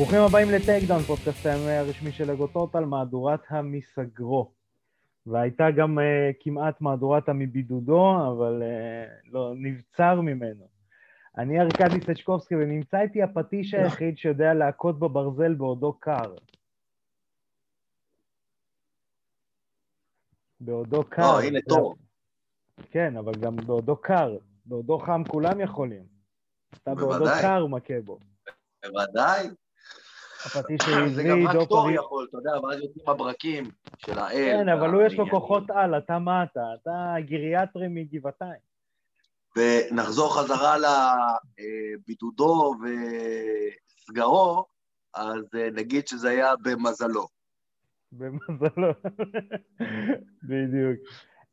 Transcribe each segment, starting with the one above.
ברוכים הבאים לטייקדאון, פודקאסט הימי הרשמי של אגו טוטל, מהדורת המסגרו. והייתה גם uh, כמעט מהדורת המבידודו, אבל uh, לא, נבצר ממנו. אני ארקדי סצ'קובסקי, ונמצא איתי הפטיש היחיד שיודע להכות בברזל בעודו קר. בעודו קר. לא, הנה טוב. כן, אבל גם בעודו קר. בעודו חם כולם יכולים. אתה בעודו. קר מכה בו. בוודאי. הפטיש זה העברי, גם רק. תור יכול, אתה יודע, ואז יוצאים הברקים של האל. כן, אבל הוא יש לו. כוחות על, אתה מה אתה? אתה גריאטרי מגבעתיים. ונחזור חזרה לבידודו וסגרו, אז אה, נגיד שזה היה במזלו. במזלו. בדיוק.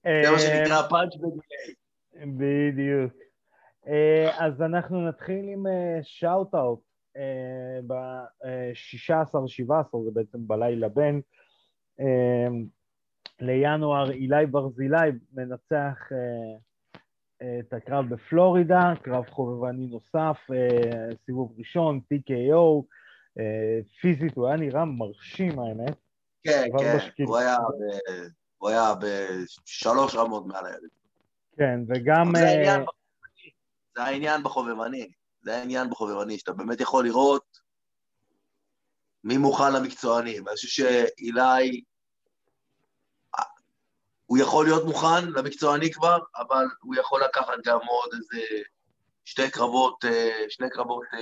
זה מה אה, שנקרא פאנץ' בדיליי. בדיוק. אה, אז אנחנו נתחיל עם shout-out ב-16-17, זה בעצם בלילה בין, אה, לינואר אילי ברזילי מנצח אה, אה, את הקרב בפלורידה, קרב חובבני נוסף, אה, סיבוב ראשון, TKO, אה, פיזית הוא היה נראה מרשים האמת. כן, כן, בשקילה. הוא היה ב- הוא היה בשלוש רמות מעל הילד. כן, וגם... זה העניין אה, בחובבני. זה העניין בחובבני. שאתה באמת יכול לראות מי מוכן למקצוענים. אני חושב שאילי, הוא יכול להיות מוכן למקצועני כבר, אבל הוא יכול לקחת גם עוד איזה שתי קרבות, אה, שני קרבות אה,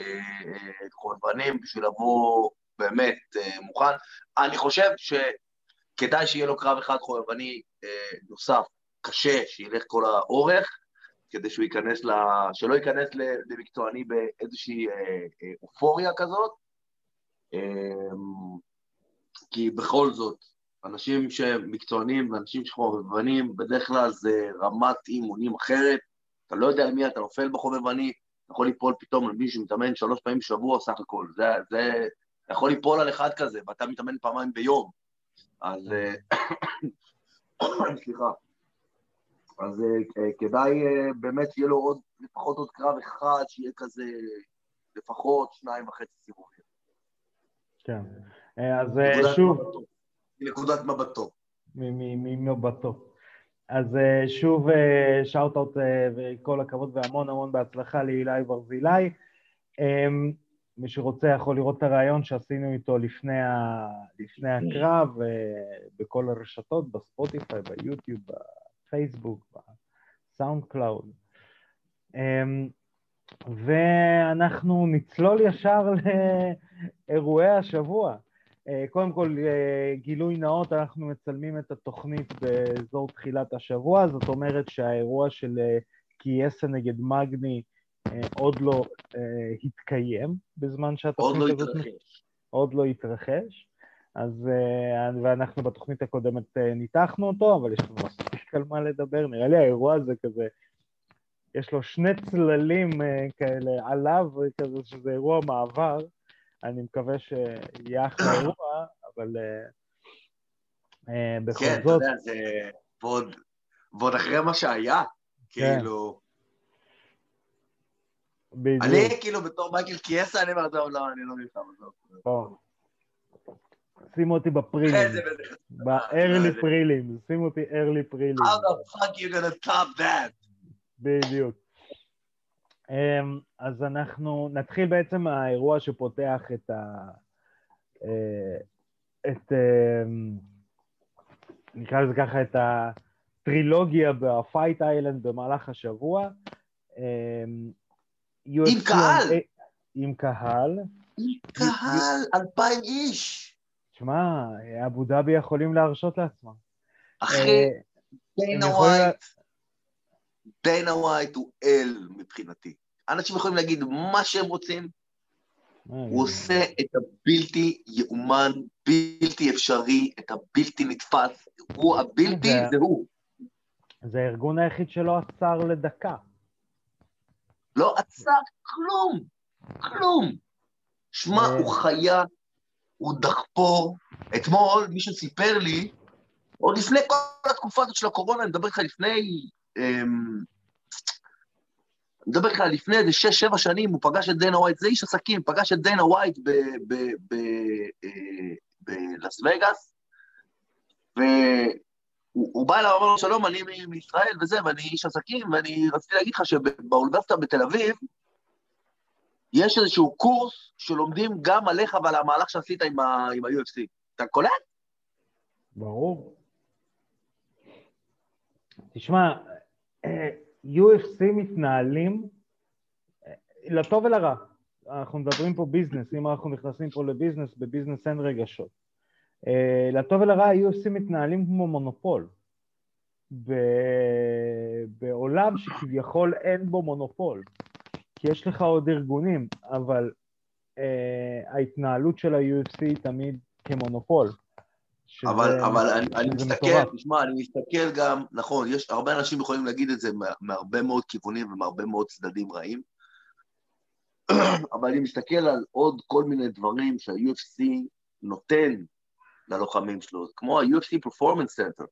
אה, חובבנים בשביל לבוא באמת מוכן. אני חושב שכדאי שיהיה לו קרב אחד חובבני נוסף, קשה, שילך כל האורך, כדי שהוא ייכנס ל... שלא ייכנס למקצועני באיזושהי אה, אה, אופוריה כזאת. אה, כי בכל זאת, אנשים שהם מקצוענים ואנשים שחובבנים, בדרך כלל זה רמת אימונים אחרת. אתה לא יודע מי אתה נופל בחובבני, אתה יכול ליפול פתאום על מישהו שמתאמן שלוש פעמים בשבוע סך הכל. זה, זה, אתה יכול ליפול על אחד כזה, ואתה מתאמן פעמיים ביום. אז... אה, סליחה. אז אה, כדאי אה, באמת שיהיה לו עוד, לפחות עוד קרב אחד, שיהיה כזה לפחות שניים וחצי סיבובים. כן. אה, אז נקודת שוב, מבטו. מנקודת מבטו. ממבטו. אז שוב shout-out וכל הכבוד והמון המון בהצלחה לאילי ברזילי. אמ, מי שרוצה יכול לראות את הריאיון שעשינו איתו לפני, ה... לפני הקרב בכל הרשתות, בספוטיפיי, ביוטיוב, בפייסבוק, ב SoundCloud. אמ, ואנחנו נצלול ישר לאירועי השבוע. אה, קודם כל, אה, גילוי נאות, אנחנו מצלמים את התוכנית באזור תחילת השבוע, זאת אומרת שהאירוע של אה, קייסה נגד מגני עוד לא התקיים בזמן עוד שהתוכנית לא הזאת... התרחש. עוד לא התרחש. אז, ואנחנו בתוכנית הקודמת ניתחנו אותו, אבל יש לנו מספיק על מה לדבר. נראה לי האירוע הזה כזה, יש לו שני צללים אה, כאלה עליו, כזה שזה אירוע מעבר. אני מקווה שיהיה אחלה אירוע, אבל אה, אה, בכל כן, אתה זאת, יודע, זה... ועוד, ועוד אחרי מה שהיה, כן. כאילו... בדיוק. אני כאילו בתור מייקל קיאסה, אני אומר, טוב, לא, אני לא נלחם, עזוב. שימו אותי בפרילים. ב-early פרילים, שימו אותי early פרילים. How the fuck you gonna top that? בדיוק. אמ, אז אנחנו נתחיל בעצם מהאירוע שפותח את ה... אה, את... אמ, נקרא לזה ככה, את הטרילוגיה בפייט איילנד במהלך השבוע. אמ, עם קהל. עם קהל. קהל, אלפיים איש. שמע, אבו דאבי יכולים להרשות לעצמם. אחי, אה, דיינה ווייט, דיינה ווייט הוא אל מבחינתי. אנשים יכולים להגיד מה שהם רוצים, אה, הוא עושה את הבלתי יאומן, בלתי אפשרי, את הבלתי נתפס. הוא הבלתי, זה- הוא. זה הארגון היחיד שלא עצר לדקה. לא עצר כלום, כלום. שמע, אה. הוא חיה, הוא דחפור. אתמול מישהו סיפר לי, עוד לפני כל התקופה הזאת של הקורונה, אני מדבר איתך לפני... אמ, מדבר איתך לפני איזה שש, שבע שנים, הוא פגש את דנה ווייט, זה איש עסקים, פגש את דנה ווייט בלאס וגאס, והוא בא אליו ואמר לו, שלום, אני מישראל וזה, ואני איש עסקים, ואני רציתי להגיד לך שבאוניברסיטה בתל אביב, יש איזשהו קורס שלומדים גם עליך ועל המהלך שעשית עם ה-UFC. אתה קולט? ברור. תשמע, אה, UFC מתנהלים אה, לטוב ולרע. אנחנו מדברים פה ביזנס, אם אנחנו נכנסים פה לביזנס, בביזנס אין רגשות. אה, לטוב ולרע, UFC מתנהלים כמו מונופול. בעולם שכביכול אין בו מונופול. כי יש לך עוד ארגונים, אבל uh, ההתנהלות של ה-UFC היא תמיד כמונופול. שזה, אבל, אבל אני, אני מסתכל, תשמע, אני מסתכל גם, נכון, יש, הרבה אנשים יכולים להגיד את זה מהרבה מאוד כיוונים ומהרבה מאוד צדדים רעים, אבל אני מסתכל על עוד כל מיני דברים שה-UFC נותן ללוחמים שלו, כמו ה-UFC Performance Center.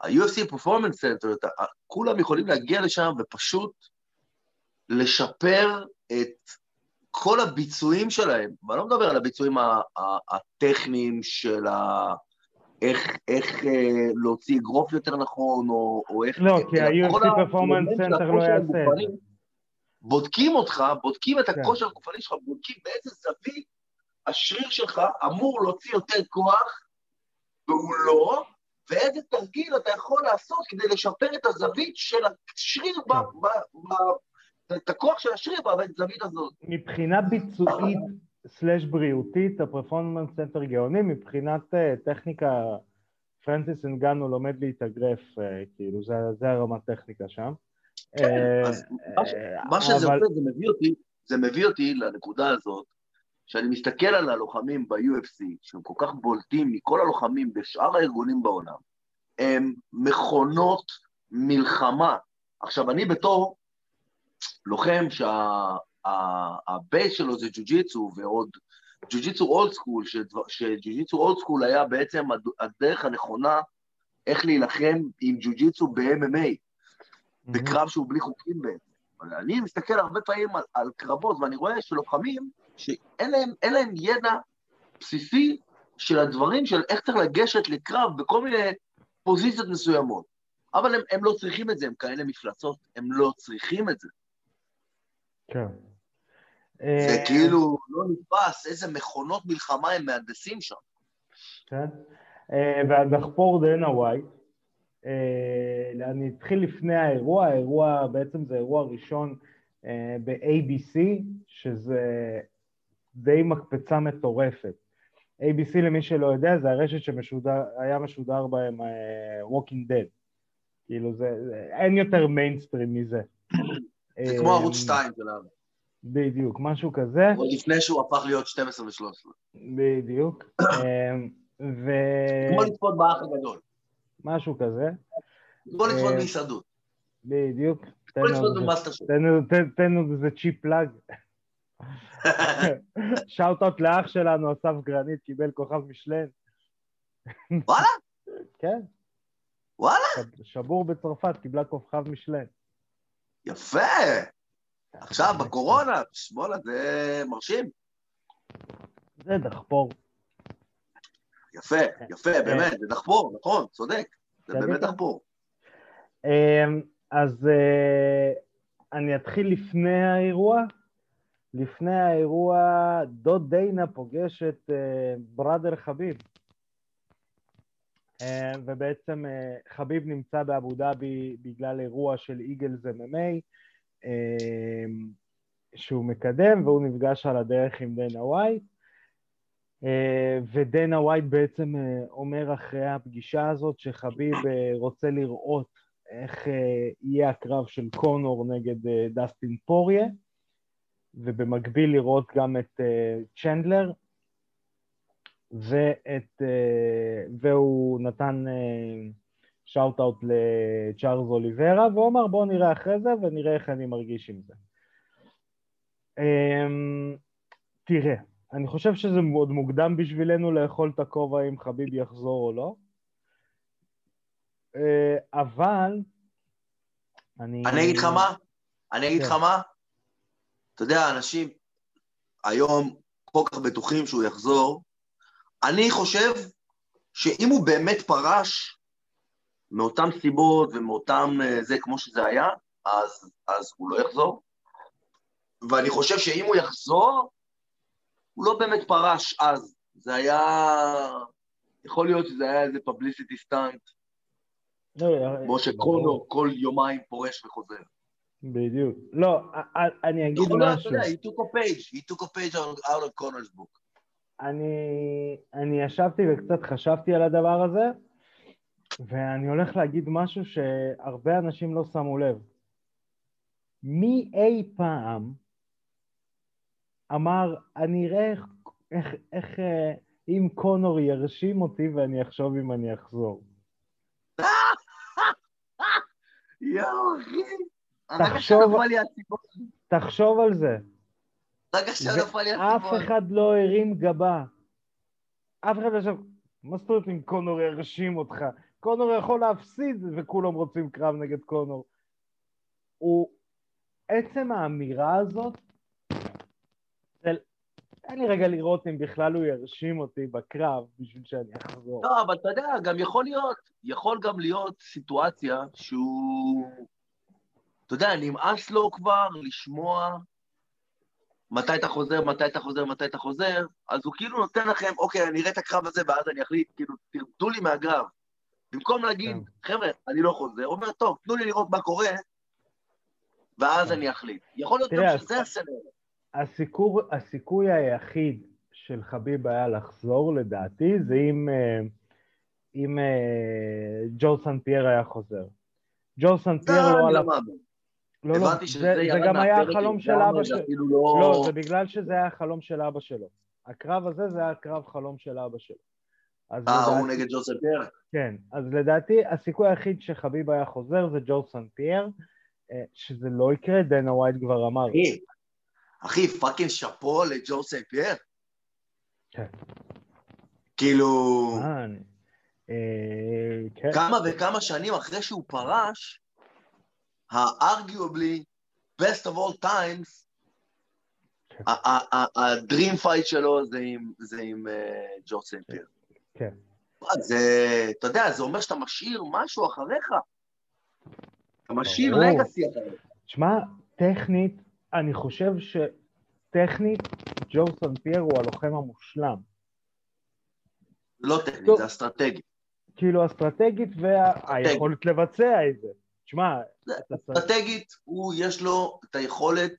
ה-UFC Performance Center, כולם יכולים להגיע לשם ופשוט לשפר את כל הביצועים שלהם, ואני לא מדבר על הביצועים הטכניים של ה... איך, איך אה, להוציא אגרוף יותר נכון, או, או איך... לא, כי ה-UFC Performance Center לא יעשה את זה. בודקים אותך, בודקים את כן. הכושר הגופני שלך, בודקים באיזה זווית השריר שלך אמור להוציא יותר כוח, והוא לא, ואיזה תרגיל אתה יכול לעשות כדי לשפר את הזווית של השריר כן. את הכוח של השריר בזווית הזאת. מבחינה ביצועית slash בריאותית, ה Performance Center גאוני, מבחינת אה, טכניקה, פרנסיס אנגנו לומד להתאגרף, אה, כאילו, זה, זה הרמת טכניקה שם. כן, אה, אז מה שזה. עושה, זה מביא אותי, זה מביא אותי לנקודה הזאת, שאני מסתכל על הלוחמים ב-UFC, שהם כל כך בולטים מכל הלוחמים בשאר הארגונים בעולם, הם מכונות מלחמה. עכשיו, אני בתור לוחם שה base שה, שלו זה ג'ו-ג'יצו ועוד ג'ו-ג'יצו old school, שג'ו-ג'יצו old school היה בעצם הדרך הנכונה איך להילחם עם ג'ו-ג'יצו ב-MMA, בקרב שהוא בלי חוקים בעצם. אני מסתכל הרבה פעמים על, על קרבות ואני רואה שלוחמים שאין להם, להם ידע בסיסי של הדברים של איך צריך לגשת לקרב בכל מיני פוזיציות מסוימות. אבל הם, הם לא צריכים את זה, הם כאלה מפלצות, הם לא צריכים את זה. כן. זה אה, כאילו לא נתפס איזה מכונות מלחמה הם מהנדסים שם. כן. אה, והדחפור דנה ווייט, אה, אני אתחיל לפני האירוע, האירוע בעצם זה אירוע ראשון ב-ABC, שזה די מקפצה מטורפת. ABC, למי שלא יודע, זה הרשת שהיה משודר בהם Walking Dead. כאילו, זה, אין יותר מיינסטרים מזה. זה כמו ערוץ 2 שלנו. בדיוק, משהו כזה. עוד לפני שהוא הפך להיות 12 ו-13. בדיוק. אמ, ו... כמו לצפות באח הגדול. משהו כזה. כמו לצפות אמ, בהישרדות. בדיוק. תן עוד איזה cheap plug. shout-out לאח שלנו, אסף גרנית, קיבל כוכב משלן. וואלה? כן. וואלה? שבור בצרפת, קיבלה כוכב משלן. יפה. עכשיו, בקורונה, שמאלה, זה מרשים. זה דחפור. יפה, יפה, אה. באמת, זה דחפור, נכון, צודק. זה באמת דחפור. אמ, אז אה, אני אתחיל לפני האירוע. לפני האירוע, דוד דיינה פוגש את אה, בראדר חביב. אה, ובעצם אה, חביב נמצא באבו דאבי בגלל אירוע של איגלס MMA אה, שהוא מקדם, והוא נפגש על הדרך עם דנה ווייט. ודנה ווייט בעצם אומר אחרי הפגישה הזאת שחביב רוצה לראות איך יהיה הקרב של קונור נגד דסטין פוירייה, ובמקביל לראות גם את צ'נדלר, ואת, אה, והוא נתן shout-out אה, לצ'ארלס אוליברה, והוא אמר בואו נראה אחרי זה ונראה איך אני מרגיש עם זה. אמ, תראה, אני חושב שזה מאוד מוקדם בשבילנו לאכול את הכובע אם חביב יחזור או לא, אה, אבל אני... אני אגיד לך מה, אני אגיד כן. לך מה, אתה יודע, אנשים היום כל כך בטוחים שהוא יחזור, אני חושב שאם הוא באמת פרש מאותן סיבות ומאותם אה, זה כמו שזה היה, אז, אז הוא לא יחזור. ואני חושב שאם הוא יחזור, הוא לא באמת פרש אז. זה היה... יכול להיות שזה היה איזה פבליסיטי סטאנט, לא, אה, כמו שקונור כל יומיים פורש וחוזר. בדיוק. לא, א- א- אני אגיד יכול להיות, אתה משהו. יודע, he took a page, he took a page out of Connor's book. אני, אני ישבתי וקצת חשבתי על הדבר הזה, ואני הולך להגיד משהו שהרבה אנשים לא שמו לב. מי אי פעם אמר, אני אראה איך, איך, איך אה, אם קונור ירשים אותי ואני אחשוב אם אני אחזור. יואו, אחי. תחשוב-. תחשוב על זה. שנפל לי אף. אחד לא הרים גבה. אף אחד לא חשב, מה זאת אומרת אם קונור ירשים אותך? קונור יכול להפסיד וכולם רוצים קרב נגד קונור. הוא, עצם האמירה הזאת, של תן לי רגע לראות אם בכלל הוא ירשים אותי בקרב בשביל שאני אחזור. לא, אבל אתה יודע, גם יכול להיות, יכול גם להיות סיטואציה שהוא, אתה יודע, נמאס לו כבר לשמוע מתי אתה חוזר, מתי אתה חוזר, מתי אתה חוזר, אז הוא כאילו נותן לכם, אוקיי, אני אראה את הקרב הזה ואז אני אחליט, כאילו, תרדו לי מהגרב. במקום להגיד, חבר'ה, אני לא חוזר, הוא אומר, טוב, תנו לי לראות מה קורה, ואז כן. אני אחליט. יכול להיות גם שזה הסצנריו. הסיקור, הסיכוי היחיד של חביב היה לחזור, לדעתי, זה אם, אה, אם אה, ג'ורג' סן פייר היה חוזר. ג'ורג' סן פייר לא. לא מאמין. לא, לא, זה, זה גם היה החלום של אבא שלו. אפילו לא... לא, זה בגלל שזה היה החלום של אבא שלו. הקרב הזה זה היה קרב חלום של אבא שלו. אה, הוא לדעתי- נגד ג'ורג' סן פייר? כן, אז לדעתי הסיכוי היחיד שחביב היה חוזר זה ג'ורג' סן פייר, אה, שזה לא יקרה, דנה ווייט כבר אמר. אחי, אחי, fucking שאפו לג'ורג' סן פייר. כן. כאילו, אה, אני- אה, כן. כמה וכמה שנים אחרי שהוא פרש, ה-arguably best of all times, כן. ה dream fight שלו זה עם- זה עם אה, ג'ורג' סן פייר. כן. זה, אתה יודע, זה אומר שאתה משאיר משהו אחריך. אתה משאיר. legacy אחריך. תשמע, טכנית, אני חושב שטכנית, ג'ו סן פייר הוא הלוחם המושלם. לא טכנית. זה אסטרטגי. כאילו אסטרטגית והיכולת לבצע את זה. תשמע. אסטרטגית, הוא, יש לו את היכולת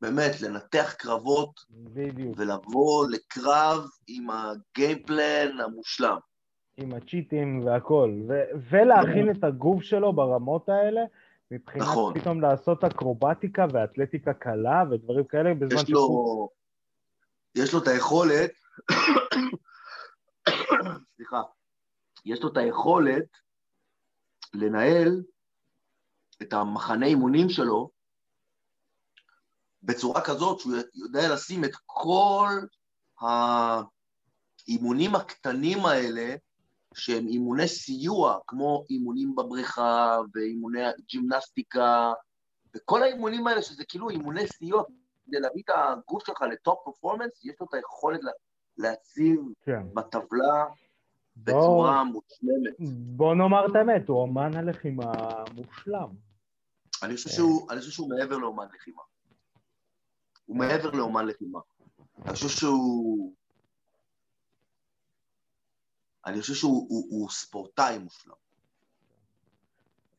באמת לנתח קרבות בדיוק. ולבוא לקרב עם הגיימפלן המושלם. עם הצ'יטים והכל, ו- ולהכין את הגוף שלו ברמות האלה, מבחינת נכון. פתאום לעשות אקרובטיקה ואתלטיקה קלה ודברים כאלה, בזמן יש לו, יש לו את היכולת, סליחה, יש לו את היכולת לנהל את המחנה אימונים שלו בצורה כזאת שהוא יודע לשים את כל האימונים הקטנים האלה, שהם אימוני סיוע, כמו אימונים בבריכה ואימוני ג'ימנסטיקה, וכל האימונים האלה, שזה כאילו אימוני סיוע, כדי להביא את הגוף שלך לטופ פרפורמנס, יש לו את היכולת לה- להציב כן. בטבלה בוא, בצורה מושלמת. בוא נאמר את האמת, הוא אמן הלחימה המושלם. אני חושב כן. שהוא, אני חושב שהוא מעבר לאומן לחימה. הוא מעבר לאומן לחימה. אני חושב שהוא... אני חושב שהוא הוא, הוא ספורטאי מושלם.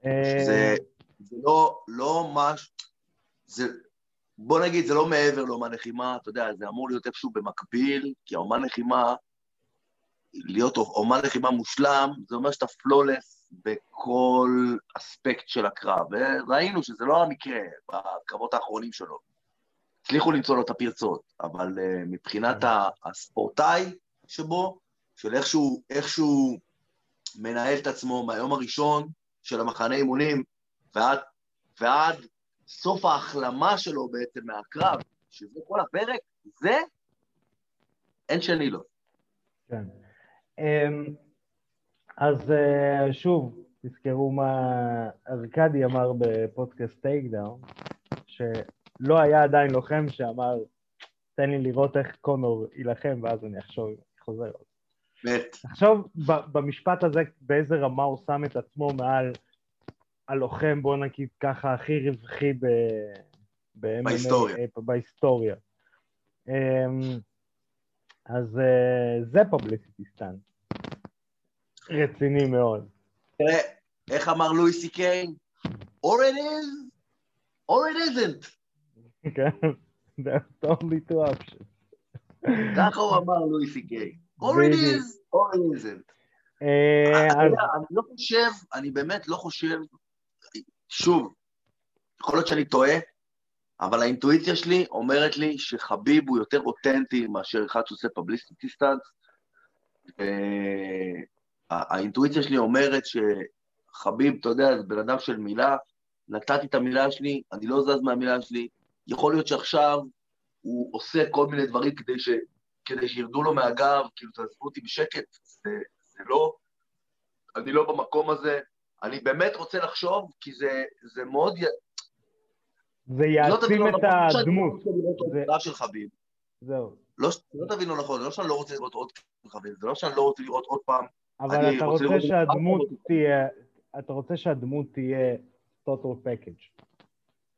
אה, זה, זה לא, לא מש... זה... בוא נגיד, זה לא מעבר לאומן לחימה, אתה יודע, זה אמור להיות איפשהו במקביל, כי האומן לחימה, להיות אומן לחימה מושלם, זה אומר שאתה פלולס בכל אספקט של הקרב, וראינו שזה לא המקרה בקרבות האחרונים שלו. הצליחו למצוא לו את הפרצות, אבל uh, מבחינת ה- הספורטאי שבו, של איכשהו, איכשהו מנהל את עצמו מהיום הראשון של המחנה אימונים ועד, ועד סוף ההחלמה שלו בעצם מהקרב, שזה כל הפרק, זה אין שני לו. כן. אמ, אז אה, שוב, תזכרו מה ארכדי אמר בפודקאסט טייקדאון, שלא היה עדיין לוחם שאמר, תן לי לראות איך קונור יילחם, ואז אני אחשוב, חוזר. מת. תחשוב במשפט הזה באיזה רמה הוא שם את עצמו מעל הלוחם, בוא נגיד ככה, הכי רווחי ב... ב- בהיסטוריה. בהיסטוריה. אמ, אז אה, זה publicity stunt. רציני מאוד. תראה, איך אמר לואי סי קיי? or it is, or it isn't. כן, there's only two options. ככה הוא אמר לואי סי קיי. or it is, or it isn't. אה, אז יודע, אני לא חושב, אני באמת לא חושב, שוב, יכול להיות שאני טועה, אבל האינטואיציה שלי אומרת לי שחביב הוא יותר אותנטי מאשר אחד שעושה פבליסטי סטאנס. האינטואיציה שלי אומרת שחביב, אתה יודע, זה בן אדם של מילה, נתתי את המילה שלי, אני לא זז מהמילה שלי, יכול להיות שעכשיו הוא עושה כל מיני דברים כדי, ש, כדי שירדו לו מהגב, כאילו תעזבו אותי בשקט, זה, זה לא, אני לא במקום הזה, אני באמת רוצה לחשוב, כי זה, זה מאוד... זה לא יעצים תבינו את נכון, לא לא הדמות, זה- של חביב. זהו. לא, לא תבינו נכון, זה לא שאני לא רוצה לראות עוד חביב, זה לא שאני לא רוצה לראות עוד פעם, אבל אתה רוצה רוצה שהדמות תהיה, אתה רוצה שהדמות תהיה total package.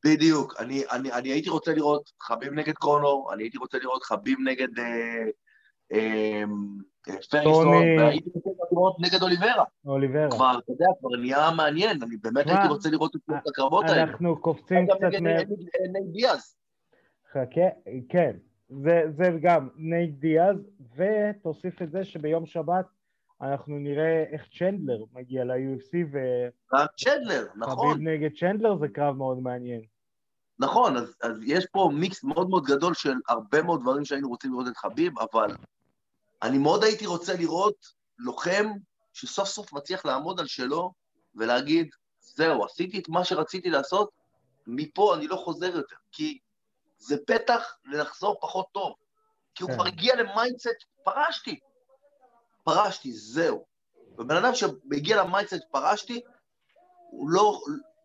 בדיוק, אני, אני, אני הייתי רוצה לראות חביב נגד קונור, אני הייתי רוצה לראות חביב נגד אה, אה, אה, פריסון. והייתי רוצה לראות נגד אוליברה. אוליברה. כבר, אתה יודע, כבר נהיה מעניין, אני באמת הייתי רוצה לראות את אה, הקרבות האלה. אנחנו קופצים קצת נגד מ... אה, נגד, דיאז. חכה, כן. זה, זה גם נייט דיאז, ותוסיף את זה שביום שבת אנחנו נראה איך צ'נדלר מגיע ל-UFC, גם צ'נדלר, נכון. וחביב נגד צ'נדלר זה קרב מאוד מעניין. נכון, אז, אז יש פה מיקס מאוד מאוד גדול של הרבה מאוד דברים שהיינו רוצים לראות את חביב, אבל אני מאוד הייתי רוצה לראות לוחם שסוף סוף מצליח לעמוד על שלו ולהגיד, זהו, עשיתי את מה שרציתי לעשות, מפה אני לא חוזר יותר, כי זה פתח לחזור פחות טוב. כי הוא כן. כבר הגיע ל mindset, פרשתי. פרשתי, זהו. ובן אדם שהגיע ל mindset, פרשתי, הוא לא,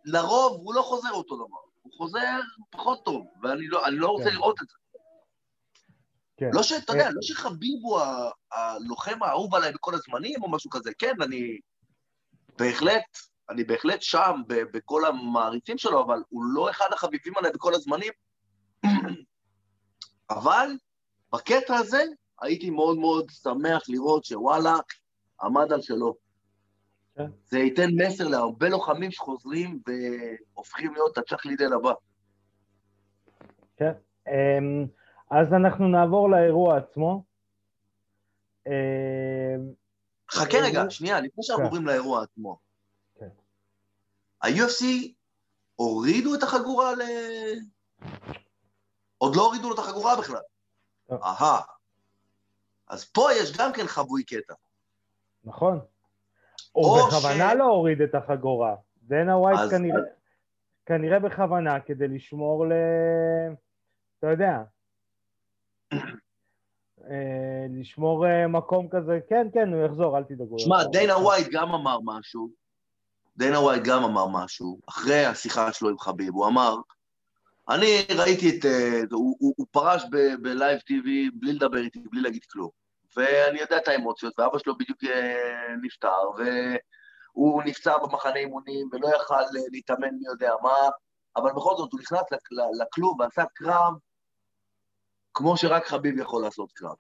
לרוב הוא לא חוזר אותו דבר. הוא חוזר פחות טוב, ואני לא, לא רוצה כן. לראות את זה. כן. לא שאתה יודע, לא שחביב הוא הלוחם האהוב עליי בכל הזמנים או משהו כזה, כן, אני בהחלט, אני בהחלט שם בכל המעריצים שלו, אבל הוא לא אחד החביבים עליי בכל הזמנים. אבל בקטע הזה הייתי מאוד מאוד שמח לראות שוואלה, עמד על שלו. כן. זה ייתן מסר להרבה לוחמים שחוזרים והופכים להיות הצ'אק לידל הבא. כן. אמ, אז אנחנו נעבור לאירוע עצמו. אמ, חכה רגע, שנייה, לפני שאנחנו כן. עוברים לאירוע עצמו. כן. ה-UFC הורידו את החגורה ל... עוד לא הורידו לו את החגורה בכלל. אהה. אז פה יש גם כן חבוי קטע. נכון. הוא או בכוונה ש- לא הוריד את החגורה. דנה ווייט אז- כנראה, כנראה בכוונה כדי לשמור ל... אתה יודע. אה, לשמור אה, מקום כזה, כן, כן, הוא יחזור, אל תדאגו. שמע, דנה. ווייט גם אמר משהו. דנה ווייט גם אמר משהו, אחרי השיחה שלו עם חביב, הוא אמר, אני ראיתי את... אה, הוא, הוא, הוא פרש ב live TV בלי לדבר איתי, בלי להגיד כלום. ואני יודע את האמוציות, ואבא שלו בדיוק אה, נפטר, והוא נפצע במחנה אימונים, ולא יכל אה, להתאמן מי יודע מה, אבל בכל זאת הוא נכנס לכלוב ועשה קרב כמו שרק חביב יכול לעשות קרב.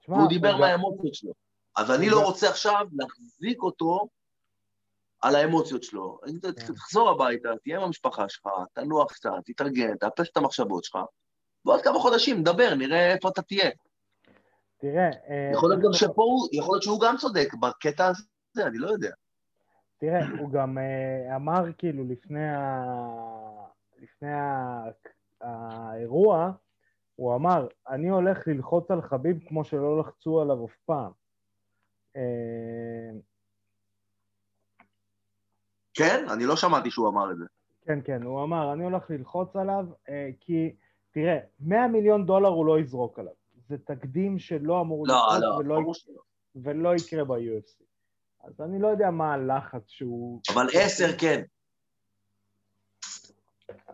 תשמע, והוא דיבר מהאמוציות שלו. אז אני לא רוצה עכשיו להחזיק אותו על האמוציות שלו. כן. תחזור הביתה, תהיה עם המשפחה שלך, תנוח קצת, תתארגן, תאפס את המחשבות שלך, ועוד כמה חודשים נדבר, נראה איפה אתה תהיה. תראה, אה, יכול להיות גם שפה הוא, יכול להיות שהוא גם צודק בקטע הזה, אני לא יודע. תראה, הוא גם אה, אמר כאילו לפני, ה... לפני ה... האירוע, הוא אמר, אני הולך ללחוץ על חביב כמו שלא לחצו עליו אף פעם. כן? אני לא שמעתי שהוא אמר את זה. כן, כן, הוא אמר, אני הולך ללחוץ עליו, אה, כי, תראה, 100 מיליון דולר הוא לא יזרוק עליו. זה תקדים שלא אמור לא, לקרות לא, ולא, שלא. ולא יקרה ב-UFC. אז אני לא יודע מה הלחץ שהוא... אבל עשר כן.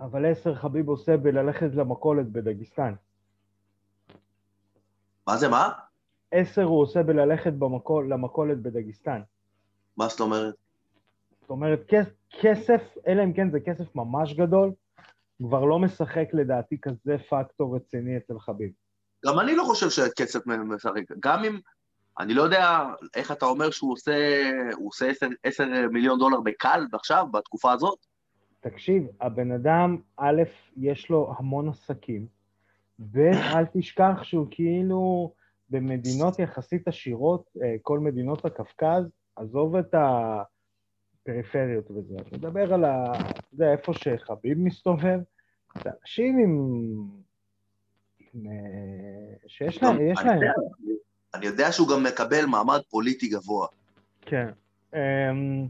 אבל עשר חביב עושה בללכת למכולת בדגיסטן. מה זה, מה? עשר הוא עושה בללכת במכול, למכולת בדגיסטן. מה זאת אומרת? זאת אומרת, כס- כסף, אלא אם כן זה כסף ממש גדול, כבר לא משחק לדעתי כזה פקטור רציני אצל חביב. גם אני לא חושב שהכסף משחק. גם אם... אני לא יודע איך אתה אומר שהוא עושה, הוא עושה 10, 10 מיליון דולר בקל עכשיו, בתקופה הזאת. תקשיב, הבן אדם, א', יש לו המון עסקים, ב', אל תשכח שהוא כאילו במדינות יחסית עשירות, אה, כל מדינות הקווקז, עזוב את הפריפריות וזה, אני מדבר על ה... אתה יודע, איפה שחביב מסתובב, זה אנשים עם... עם, אה, שיש להם, יש להם, יודע, אני יודע שהוא גם מקבל מעמד פוליטי גבוה. כן. אמ,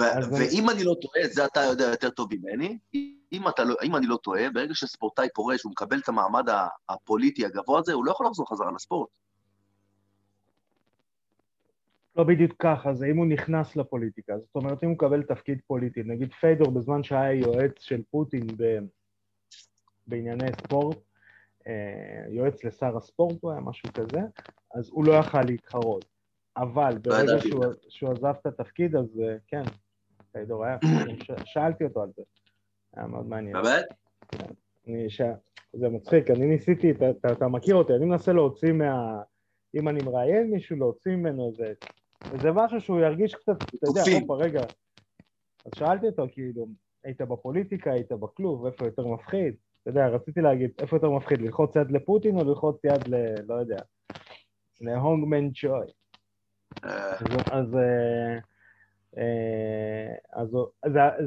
ו- ואם אני לא טועה, זה אתה יודע יותר טוב ממני, אם, אתה לא, אם אני לא טועה, ברגע שספורטאי פורש, הוא מקבל את המעמד הפוליטי הגבוה הזה, הוא לא יכול לחזור חזרה לספורט. לא בדיוק ככה, זה אם הוא נכנס לפוליטיקה. זאת אומרת, אם הוא מקבל תפקיד פוליטי, נגיד פיידור בזמן שהיה יועץ של פוטין ב... בענייני ספורט, אה, יועץ לשר הספורט הוא היה משהו כזה, אז הוא לא יכל להתחרות. אבל ברגע ידעתי. שהוא, שהוא עזב את התפקיד, אז אה, כן, פיידור היה. שאלתי אותו על זה. היה מאוד מעניין. באמת? אני, ש... זה מצחיק, אני ניסיתי, אתה, אתה, אתה מכיר אותי, אני מנסה להוציא מה... אם אני מראיין מישהו, להוציא ממנו איזה... וזה משהו שהוא ירגיש קצת, אתה יודע. הופה, רגע. אז שאלתי אותו, כאילו, היית בפוליטיקה, היית בכלוב, איפה יותר מפחיד? אתה יודע, רציתי להגיד, איפה יותר מפחיד, ללחוץ יד לפוטין או ללחוץ יד ל... לא יודע, להונגמן צ'וי. אז, אז, אה, אה, אז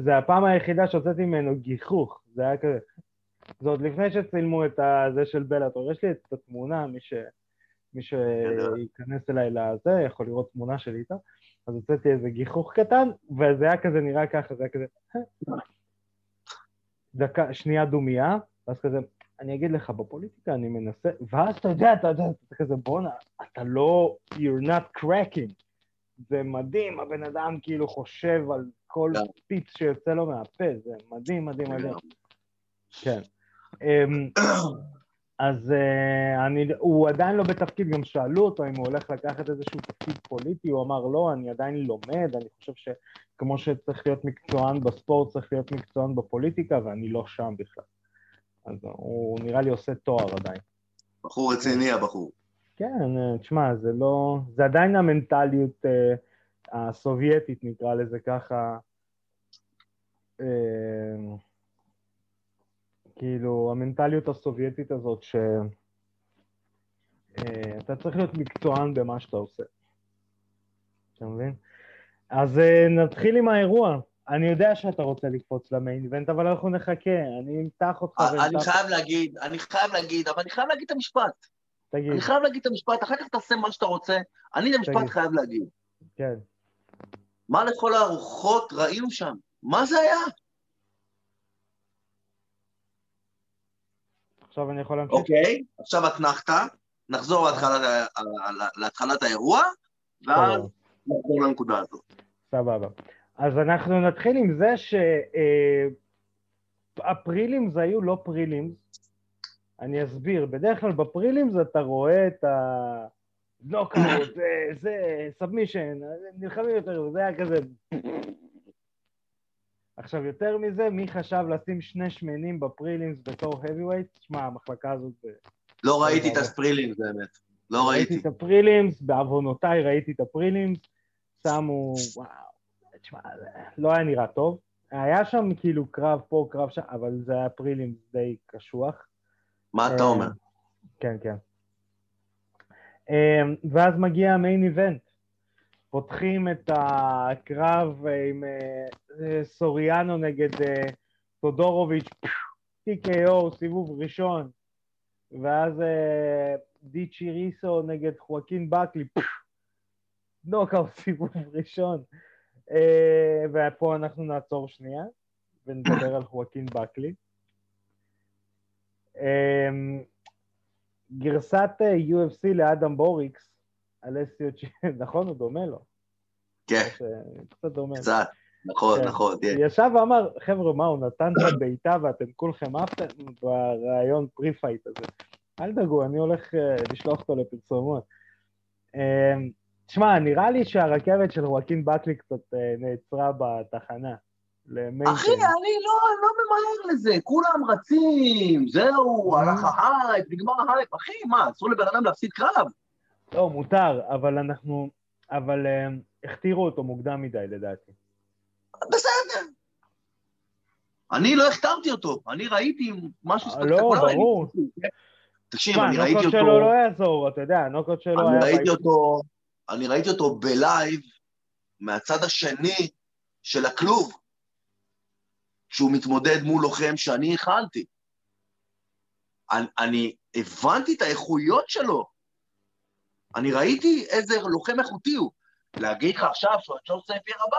זה הפעם היחידה שהוצאתי ממנו גיחוך, זה היה כזה. זה עוד לפני שצילמו את זה של בלאטור, יש לי את התמונה, מי, ש, מי שייכנס אליי לזה יכול לראות תמונה שלי איתה, אז הוצאתי איזה גיחוך קטן, וזה היה כזה נראה ככה, זה היה כזה... דקה, שנייה דומייה, ואז כזה, אני אגיד לך, בפוליטיקה אני מנסה, ואז אתה יודע, אתה יודע, אתה כזה, בואנה, אתה לא, you're not cracking. זה מדהים, הבן אדם כאילו חושב על כל כן. פיץ שיוצא לו מהפה, זה מדהים, מדהים, מדהים. כן. אז אה, אני, הוא עדיין לא בתפקיד, גם שאלו אותו אם הוא הולך לקחת איזשהו תפקיד פוליטי, הוא אמר לא, אני עדיין לומד, אני חושב שכמו שצריך להיות מקצוען בספורט, צריך להיות מקצוען בפוליטיקה, ואני לא שם בכלל. אז הוא נראה לי עושה תואר עדיין. בחור רציני הבחור. כן, אה, תשמע, זה לא... זה עדיין המנטליות אה, הסובייטית, נקרא לזה ככה. אה, כאילו, המנטליות הסובייטית הזאת ש... אה, אתה צריך להיות מקצוען במה שאתה עושה. אתה מבין? אז אה, נתחיל עם האירוע. אני יודע שאתה רוצה לקפוץ למיין איבנט, אבל אנחנו נחכה, אני אמתח אותך אני ואמתח... חייב להגיד, אני חייב להגיד, אבל אני חייב להגיד את המשפט. תגיד, אני חייב להגיד את המשפט, אחר כך תעשה מה שאתה רוצה. אני את המשפט. חייב להגיד. כן. מה לכל הרוחות ראינו שם? מה זה היה? עכשיו אני יכול להמשיך? אוקיי, עכשיו אתנחתא, נחזור להתחלת ה- ה- להתחלת האירוע, ואז. נחזור לנקודה הזאת. סבבה. אז אנחנו נתחיל עם זה שה prelims היו לא prelims. אני אסביר. בדרך כלל ב prelims אתה רואה את הנוקאוט, זה, זה, submission, נלחמים יותר, זה היה כזה... עכשיו, יותר מזה, מי חשב לשים שני שמנים ב prelims בתור heavyweight? שמע, המחלקה הזאת... לא ראיתי את ה prelims באמת. לא ראיתי. את ה prelims, בעוונותיי ראיתי את ה prelims, שמו, וואו, תשמע, לא היה נראה טוב. היה שם כאילו קרב פה, קרב שם, אבל זה היה prelims די קשוח. מה אתה אה, אומר? כן, כן. אה, ואז מגיע ה main event. פותחים את הקרב עם אה, אה, סוריאנו נגד אה, טודורוביץ', TKO, סיבוב ראשון, ואז דיצ'י ריסו נגד חואקין בקלי, נוקאוט סיבוב ראשון. ופה אנחנו נעצור שנייה ונדבר על חואקין בקלי. אמ, גרסת UFC לאדם בוריקס, אלסיו נכון? הוא דומה לו. כן, קצת דומה. קצת. נכון, כן. נכון, כן. ישב ואמר, חבר'ה, מה, הוא נתן את הבעיטה ואתם כולכם עפתם ברעיון pre-fight הזה. אל תדאגו, אני הולך אה, לשלוח אותו לפרסומות. אה, תשמע, נראה לי שהרכבת של חואקין באקלי קצת אה, נעצרה בתחנה. אחי, אני לא, לא ממהר לזה, כולם רצים, זהו. הלך ההייפ, נגמר ההייפ. אחי, מה, אסור לבן אדם להפסיד קרב? לא, מותר, אבל אנחנו... אבל אה, הכתירו אותו מוקדם מדי, לדעתי. בסדר. אני לא הכתרתי אותו, אני ראיתי משהו אה, ספקטקולרי. לא, ברור. תקשיב, אני ראיתי הנוקאוט אותו... שלו לא יעזור, אתה יודע, הנוקאוט שלו אני היה... ראיתי אותו, אני ראיתי אותו בלייב מהצד השני של הכלוב, כשהוא מתמודד מול לוחם שאני הכנתי. אני, אני הבנתי את האיכויות שלו. אני ראיתי איזה לוחם איכותי הוא. להגיד לך עכשיו שהוא הג'ון סייפיר הבא?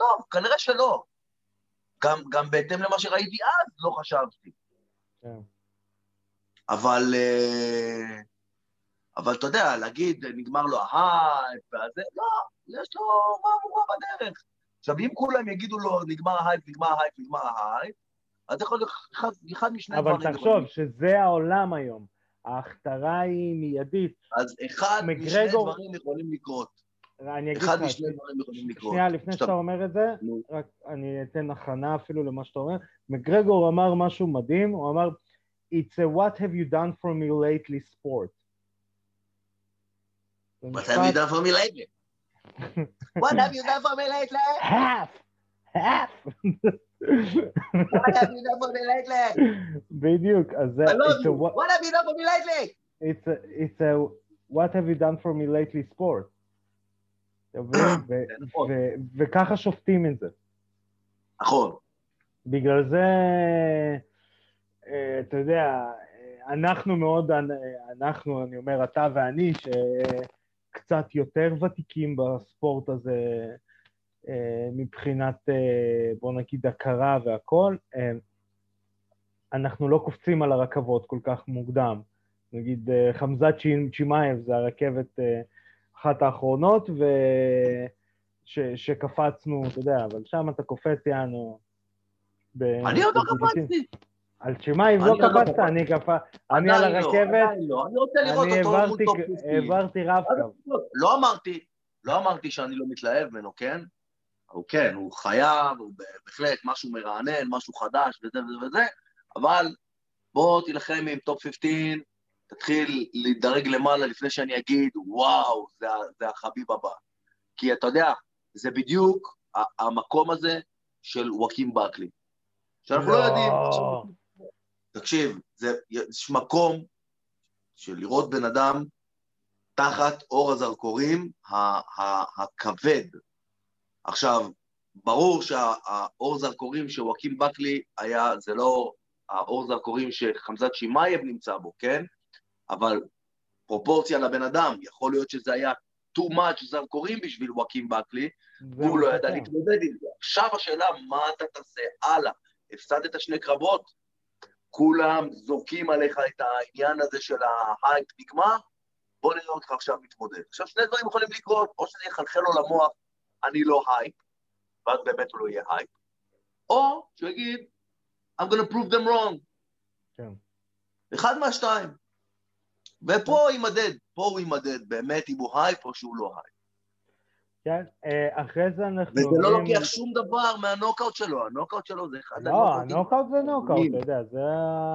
לא, כנראה שלא. גם, גם בהתאם למה שראיתי אז, לא חשבתי. כן. אבל, אה, אבל אתה יודע, להגיד, נגמר לו ההייפ, והזה, לא, יש לו מהמורה בדרך. עכשיו, אם כולם יגידו לו, נגמר ההייפ, נגמר ההייפ, נגמר ההייפ, אז יכול להיות אחד, משני אבל דברים. תחשוב יכולים. שזה העולם היום. ההכתרה היא מיידית. אז אחד משני דברים יכולים לקרות. אני אגיד אחד משני דברים יכולים לקרות. שנייה, לפני שאתה- אומר את זה. רק אני אתן הכנה אפילו למה שאתה אומר. מגרגור אמר משהו מדהים, הוא אמר, It's a what have you done for me lately sport. What have you done for me lately? What have you done for me lately? half, half. What have you done for me lately? בדיוק, אז זה, done for me lately? it's a, what have you done for me lately sport. זה נכון. וככה שופטים את זה. נכון. בגלל זה, אה, אתה יודע, אה, אנחנו מאוד, אה, אנחנו, אני אומר אתה ואני, שקצת יותר ותיקים בספורט הזה אה, מבחינת, אה, בוא נגיד, הכרה והכול, אה, אנחנו לא קופצים על הרכבות כל כך מוקדם. נגיד, אה, חמזת צ'י- צ'ימאייב זה הרכבת אה, אחת האחרונות, ו... ש, שקפצנו, אתה יודע, אבל שם אתה קופץ, יענו... ב- אני עוד לא. קפצתי. על צ'ימאייב לא לא קפצת, קפצתי. אני קפ... אני על לא, הרכבת, לא. אני רוצה לראות אני אותו מול העברתי- top 15. העברתי רב-קו. לא אמרתי, לא אמרתי שאני לא מתלהב ממנו, כן? הוא כן, הוא חייב, הוא בהחלט משהו מרענן, משהו חדש וזה וזה וזה, אבל בוא תילחם עם top 15, תתחיל להידרג למעלה לפני שאני אגיד, וואו, זה, זה החביב הבא. כי אתה יודע, זה בדיוק המקום הזה של וואקין באקלי. שאנחנו לא, לא. יודעים. תקשיב, זה, יש מקום של לראות בן אדם תחת אור הזרקורים ה- ה- הכבד. עכשיו, ברור שהאור זרקורים שוואקים בקלי היה, זה לא האור זרקורים שחמזת שמאייב נמצא בו, כן? אבל פרופורציה לבן אדם, יכול להיות שזה היה too much זרקורים בשביל וואקים בקלי, והוא לא מה ידע. להתמודד עם זה. עכשיו השאלה, מה אתה תעשה הלאה? הפסדת שני קרבות, כולם זורקים עליך את העניין הזה של ההייפ נגמר, בוא נראה אותך עכשיו מתמודד. עכשיו, שני דברים יכולים לקרות, או שזה יחלחל לו למוח, אני לא הייפ, ואז באמת הוא לא יהיה הייפ, או שהוא יגיד, I'm gonna prove them wrong. כן. אחד מהשתיים. ופה הוא יימדד, פה הוא יימדד באמת אם הוא הייפ או שהוא לא הייפ. כן, אה, אחרי זה אנחנו וזה לא לוקח שום דבר מהנוקאוט שלו, הנוקאוט שלו זה אחד לא. הנוקאוט זה נוקאוט. אתה יודע, זה...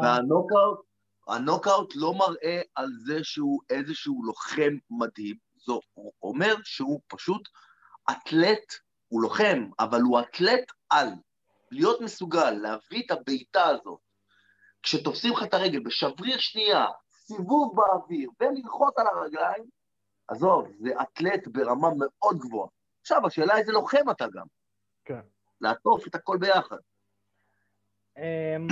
והנוקאוט, הנוקאוט לא מראה על זה שהוא איזשהו לוחם מדהים, זה אומר שהוא פשוט אתלט, הוא לוחם, אבל הוא אתלט על. להיות מסוגל להביא את הבעיטה הזאת, כשתופסים לך את הרגל בשבריר שנייה, סיבוב באוויר, וללחוץ על הרגליים, עזוב, זה אתלט ברמה מאוד גבוהה. עכשיו, השאלה איזה לוחם אתה גם. כן. לעטוף את הכל ביחד. אמ,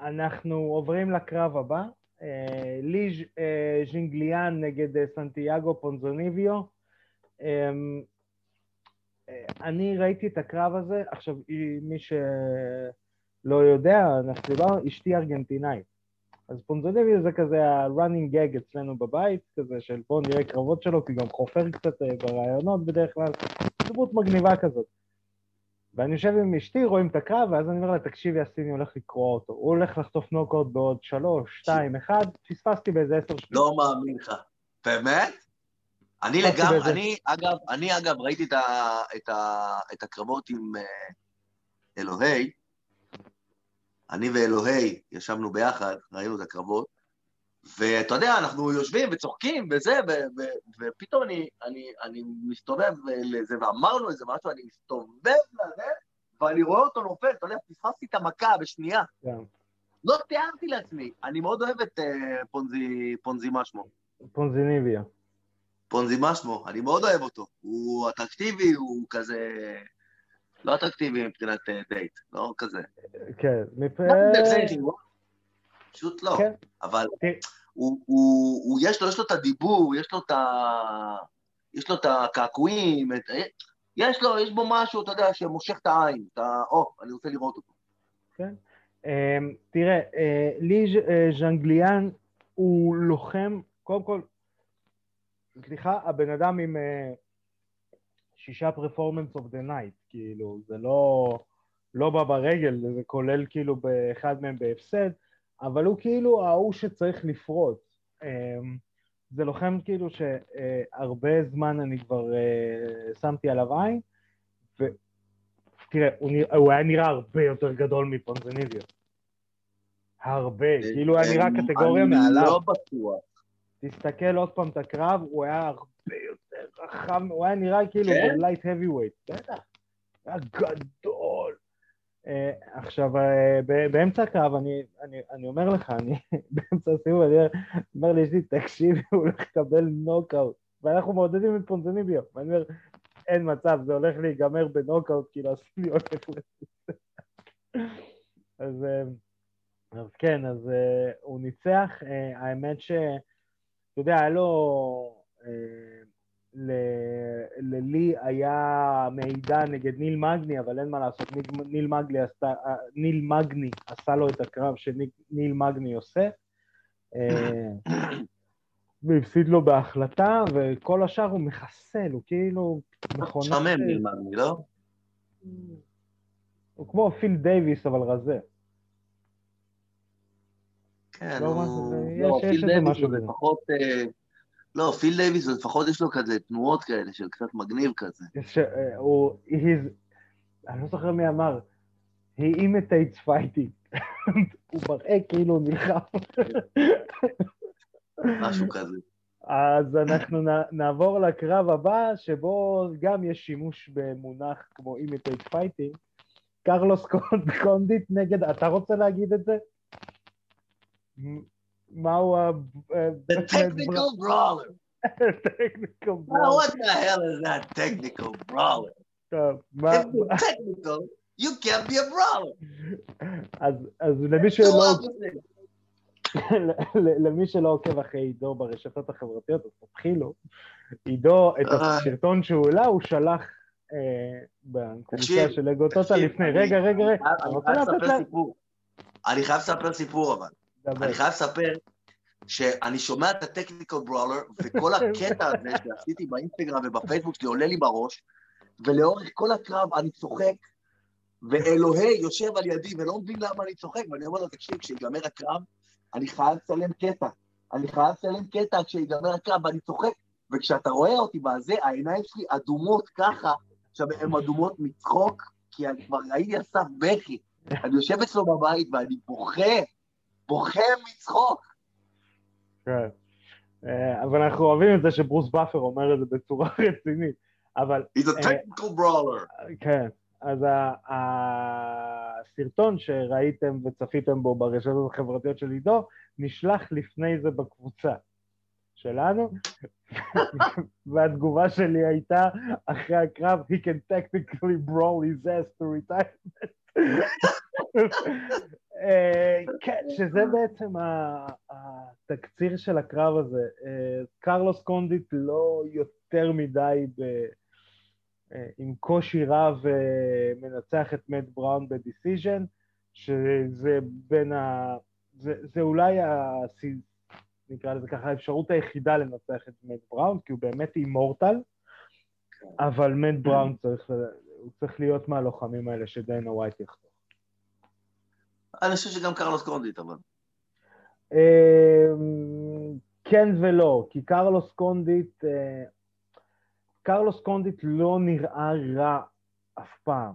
אנחנו עוברים לקרב הבא. אה, לי אה, ז'ינגליאן נגד אה, סנטיאגו פונזוניביו. אמ, אני ראיתי את הקרב הזה, עכשיו, מי שלא יודע, אנחנו דיברנו, אשתי ארגנטינאית. אז פונזוניביו זה כזה ה-running gag אצלנו בבית, כזה של בואו נראה קרבות שלו, כי גם חופר קצת אה, ברעיונות בדרך כלל, דמות מגניבה כזאת. ואני יושב עם אשתי, רואים את הקרב, ואז אני אומר לה, תקשיבי, הסיני הולך לקרוע אותו. הוא הולך לחטוף נוקאוט בעוד שלוש, שתיים, אחד, פספסתי באיזה עשר שניות. לא מאמין לך. באמת? אני לגמרי, אני אגב, אני אגב ראיתי את, ה, את, ה, את הקרבות עם אה, אלוהי, אני ואלוהי ישבנו ביחד, ראינו את הקרבות, ואתה יודע, אנחנו יושבים וצוחקים וזה, ו, ו, ופתאום אני, אני, אני מסתובב לזה, ואמרנו איזה משהו, אני מסתובב לזה, ואני רואה אותו נופל, אתה יודע, פספסתי את המכה בשנייה. כן. לא תיארתי לעצמי, אני מאוד אוהב את אה, פונזי, פונזי משמו. פונזיניביה. פונזי משמו, אני מאוד אוהב אותו. הוא אטרקטיבי, הוא כזה... לא אטרקטיבי מבחינת אה, דייט, לא כזה. כן. זה, כאילו? פשוט לא. כן. אבל תראה. הוא, הוא, הוא, יש לו, יש לו את הדיבור, יש לו את ה... יש לו את הקעקועים, את... יש לו, יש בו משהו, אתה יודע, שמושך את העין. אתה, או, אני רוצה לראות אותו. אמ, תראה, אה, לי ז'- אה, ז'אנגליאן הוא לוחם, קודם כל, סליחה, הבן אדם עם אה, שישה performance of the night, כאילו, זה לא, לא בא ברגל, זה כולל כאילו באחד מהם בהפסד, אבל הוא כאילו ההוא שצריך לפרוץ. אמ, זה לוחם כאילו שהרבה זמן אני כבר אה, שמתי עליו עין, ותראה, הוא, נרא- הוא היה נראה הרבה יותר גדול מפונזניביו. הרבה, כאילו הוא היה נראה קטגוריה אני מעליו. לא בטוח. תסתכל עוד פעם את הקרב, הוא היה הרבה יותר רחב, הוא היה נראה כאילו כן? light weight, בטח, היה גדול. אה, עכשיו, ב- באמצע הקרב, אני, אני, אני אומר לך, אני באמצע הסיבוב, אני אומר- לאשתי, תקשיבי, הוא הולך לקבל נוקאוט, ואנחנו מעודדים את פונזניביו, ואני אומר, אין מצב, זה הולך להיגמר בנוקאוט, כאילו הסיני הולך לזה. אז, אה, אז כן, אז אה, הוא ניצח, אה, האמת ש... אתה יודע, היה לו... אה, ל- ללי היה מידע נגד ניל מגני, אבל אין מה לעשות, ניל, ניל, מגני עשתה, אה, ניל מגני עשה לו את הקרב שניל מגני עושה, אה, והפסיד לו בהחלטה, וכל השאר הוא מחסל, הוא כאילו מכונה... משעמם נלמד לי, לא? הוא כמו פיל דייוויס, אבל רזה. כן, לא, הוא... לא, פיל דייוויס הוא. לפחות... לא, פיל דייוויס לפחות יש לו כזה תנועות כאלה של קצת מגניב כזה. אה, הוא... אני לא זוכר מי אמר, he imitates fighting. הוא מראה כאילו הוא נלחם. משהו כזה. אז אנחנו נעבור לקרב הבא, שבו גם יש שימוש במונח כמו imitate fighting. קרלוס קונד- קונדיט נגד, אתה רוצה להגיד את זה? מהו ה... The technical brawler. טכניקל Now, what the hell is that technical brawler? מה... Technical, you can't be a brawler. אז למי שלא... למי שלא עוקב אחרי עידו ברשתות החברתיות, אז תתחילו. עידו, את אה. הסרטון שהוא העלה, הוא שלח אה, בקבוצה של אגו טוטה לפני. רגע, רגע, רגע, אני חייב לספר. סיפור. אני חייב לספר סיפור אבל. אני חייב לספר שאני שומע את הטכניקל ברולר, וכל הקטע הזה שעשיתי באינסטגרם ובפייסבוק שלי עולה לי בראש, ולאורך כל הקרב אני צוחק, ואלוהי יושב על ידי ולא מבין למה אני צוחק, ואני אומר לו, תקשיב, כשיגמר הקרב, אני חייב לצלם קטע. אני חייב לצלם קטע כשיגמר הקרב, ואני צוחק. וכשאתה רואה אותי בזה, העיניים שלי אדומות ככה, עכשיו, הן אדומות מצחוק, כי אני כבר ראיתי על סף בכי. אני יושב אצלו בבית ואני בוכה, בוכה מצחוק. כן. אה, אבל אנחנו אוהבים את זה שברוס באפר אומר את זה בצורה רצינית. אבל He's a אה, technical brawler. כן, אז הסרטון שראיתם וצפיתם בו ברשתות החברתיות של עידו, נשלח לפני זה בקבוצה שלנו, והתגובה שלי הייתה, אחרי הקרב, he can technically brawl his ass to retirement. אה, כן, שזה בעצם התקציר של הקרב הזה. אה, קרלוס קונדיט לא יותר מדי ב... אה, עם קושי רב מנצח את מאט בראון ב decision, שזה בין ה... זה, זה אולי, ה... נקרא לזה ככה, האפשרות היחידה לנצח את מאט בראון, כי הוא באמת immortal, אבל מאט בראון צריך, הוא צריך להיות מהלוחמים האלה שדיינה ווייט יחתוך. אני חושב שגם קרלוס קונדיט, אבל... אמ, כן ולא, כי קרלוס קונדיט, אה, קרלוס קונדיט לא נראה רע אף פעם.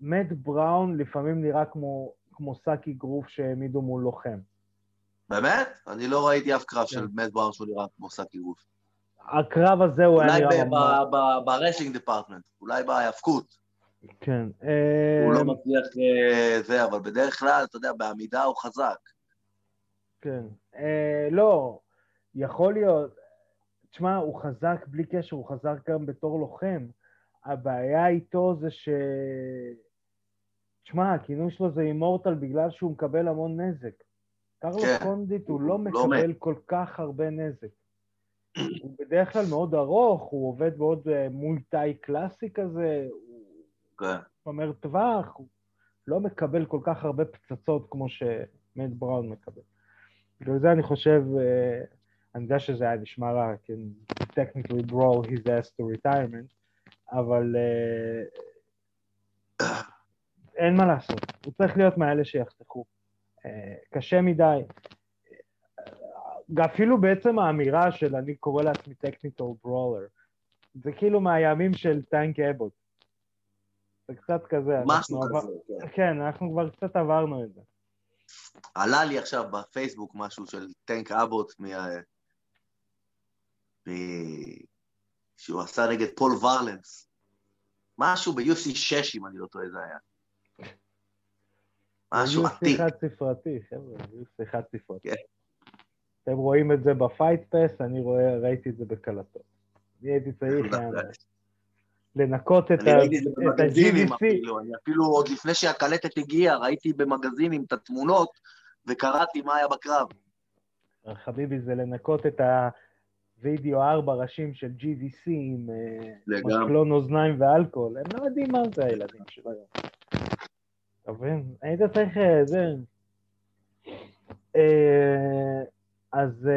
מאט בראון לפעמים נראה כמו, כמו שק איגרוף שהעמידו מול לוחם. באמת? אני לא ראיתי אף קרב של מאט בראון שהוא נראה כמו שק איגרוף. הקרב הזה הוא היה נראה. אולי ב wrestling department, אולי בהיאבקות. כן. הוא לא אמ, מצליח אה, זה, אבל בדרך כלל, אתה יודע, בעמידה הוא חזק. כן. אה, לא, יכול להיות. תשמע, הוא חזק בלי קשר, הוא חזק גם בתור לוחם. הבעיה איתו זה ש... תשמע, הכינוי שלו זה אימורטל בגלל שהוא מקבל המון נזק. קרלוס כן. קונדיט הוא לא לא מקבל מת. כל כך הרבה נזק. הוא בדרך כלל מאוד ארוך, הוא עובד מאוד אה, מול תאי קלאסי כזה, כן. אומר טווח, הוא לא מקבל כל כך הרבה פצצות כמו שמט בראון מקבל. בגלל זה אני חושב, אה, אני יודע שזה היה נשמע רע, כן, technically brawl his ass to retirement, אבל אה, אין מה לעשות, הוא צריך להיות מאלה שיחתכו. אה, קשה מדי. אפילו בעצם האמירה של אני קורא לעצמי technical brawler, זה כאילו מהימים של טנק אבוט. זה קצת כזה. משהו אנחנו עבר- כזה, כן. כן, אנחנו כבר קצת עברנו את זה. עלה לי עכשיו בפייסבוק משהו של טנק אבוט מה... מ... שהוא עשה נגד פול ורלנס. משהו ב-UFC 6, אם אני לא טועה, זה היה. משהו UFC עתיק. חד ספרתי, חבר'ה, UFC חד ספרתי. כן. אתם רואים את זה ב Fight Pass, אני רואה, ראיתי את זה בקלטות. אני הייתי צריך לקנות את אני ראיתי את זה ה- במגזינים. אפילו, אני אפילו עוד לפני שהקלטת הגיעה, ראיתי במגזינים את התמונות וקראתי מה היה בקרב. חביבי, זה לנקות את הווידאו ארבע ראשים של GVC עם אה. משקלון אוזניים ואלכוהול. הם לא יודעים מה זה הילדים של היום. אתה מבין? היית צריך... אה, זה... אה, אז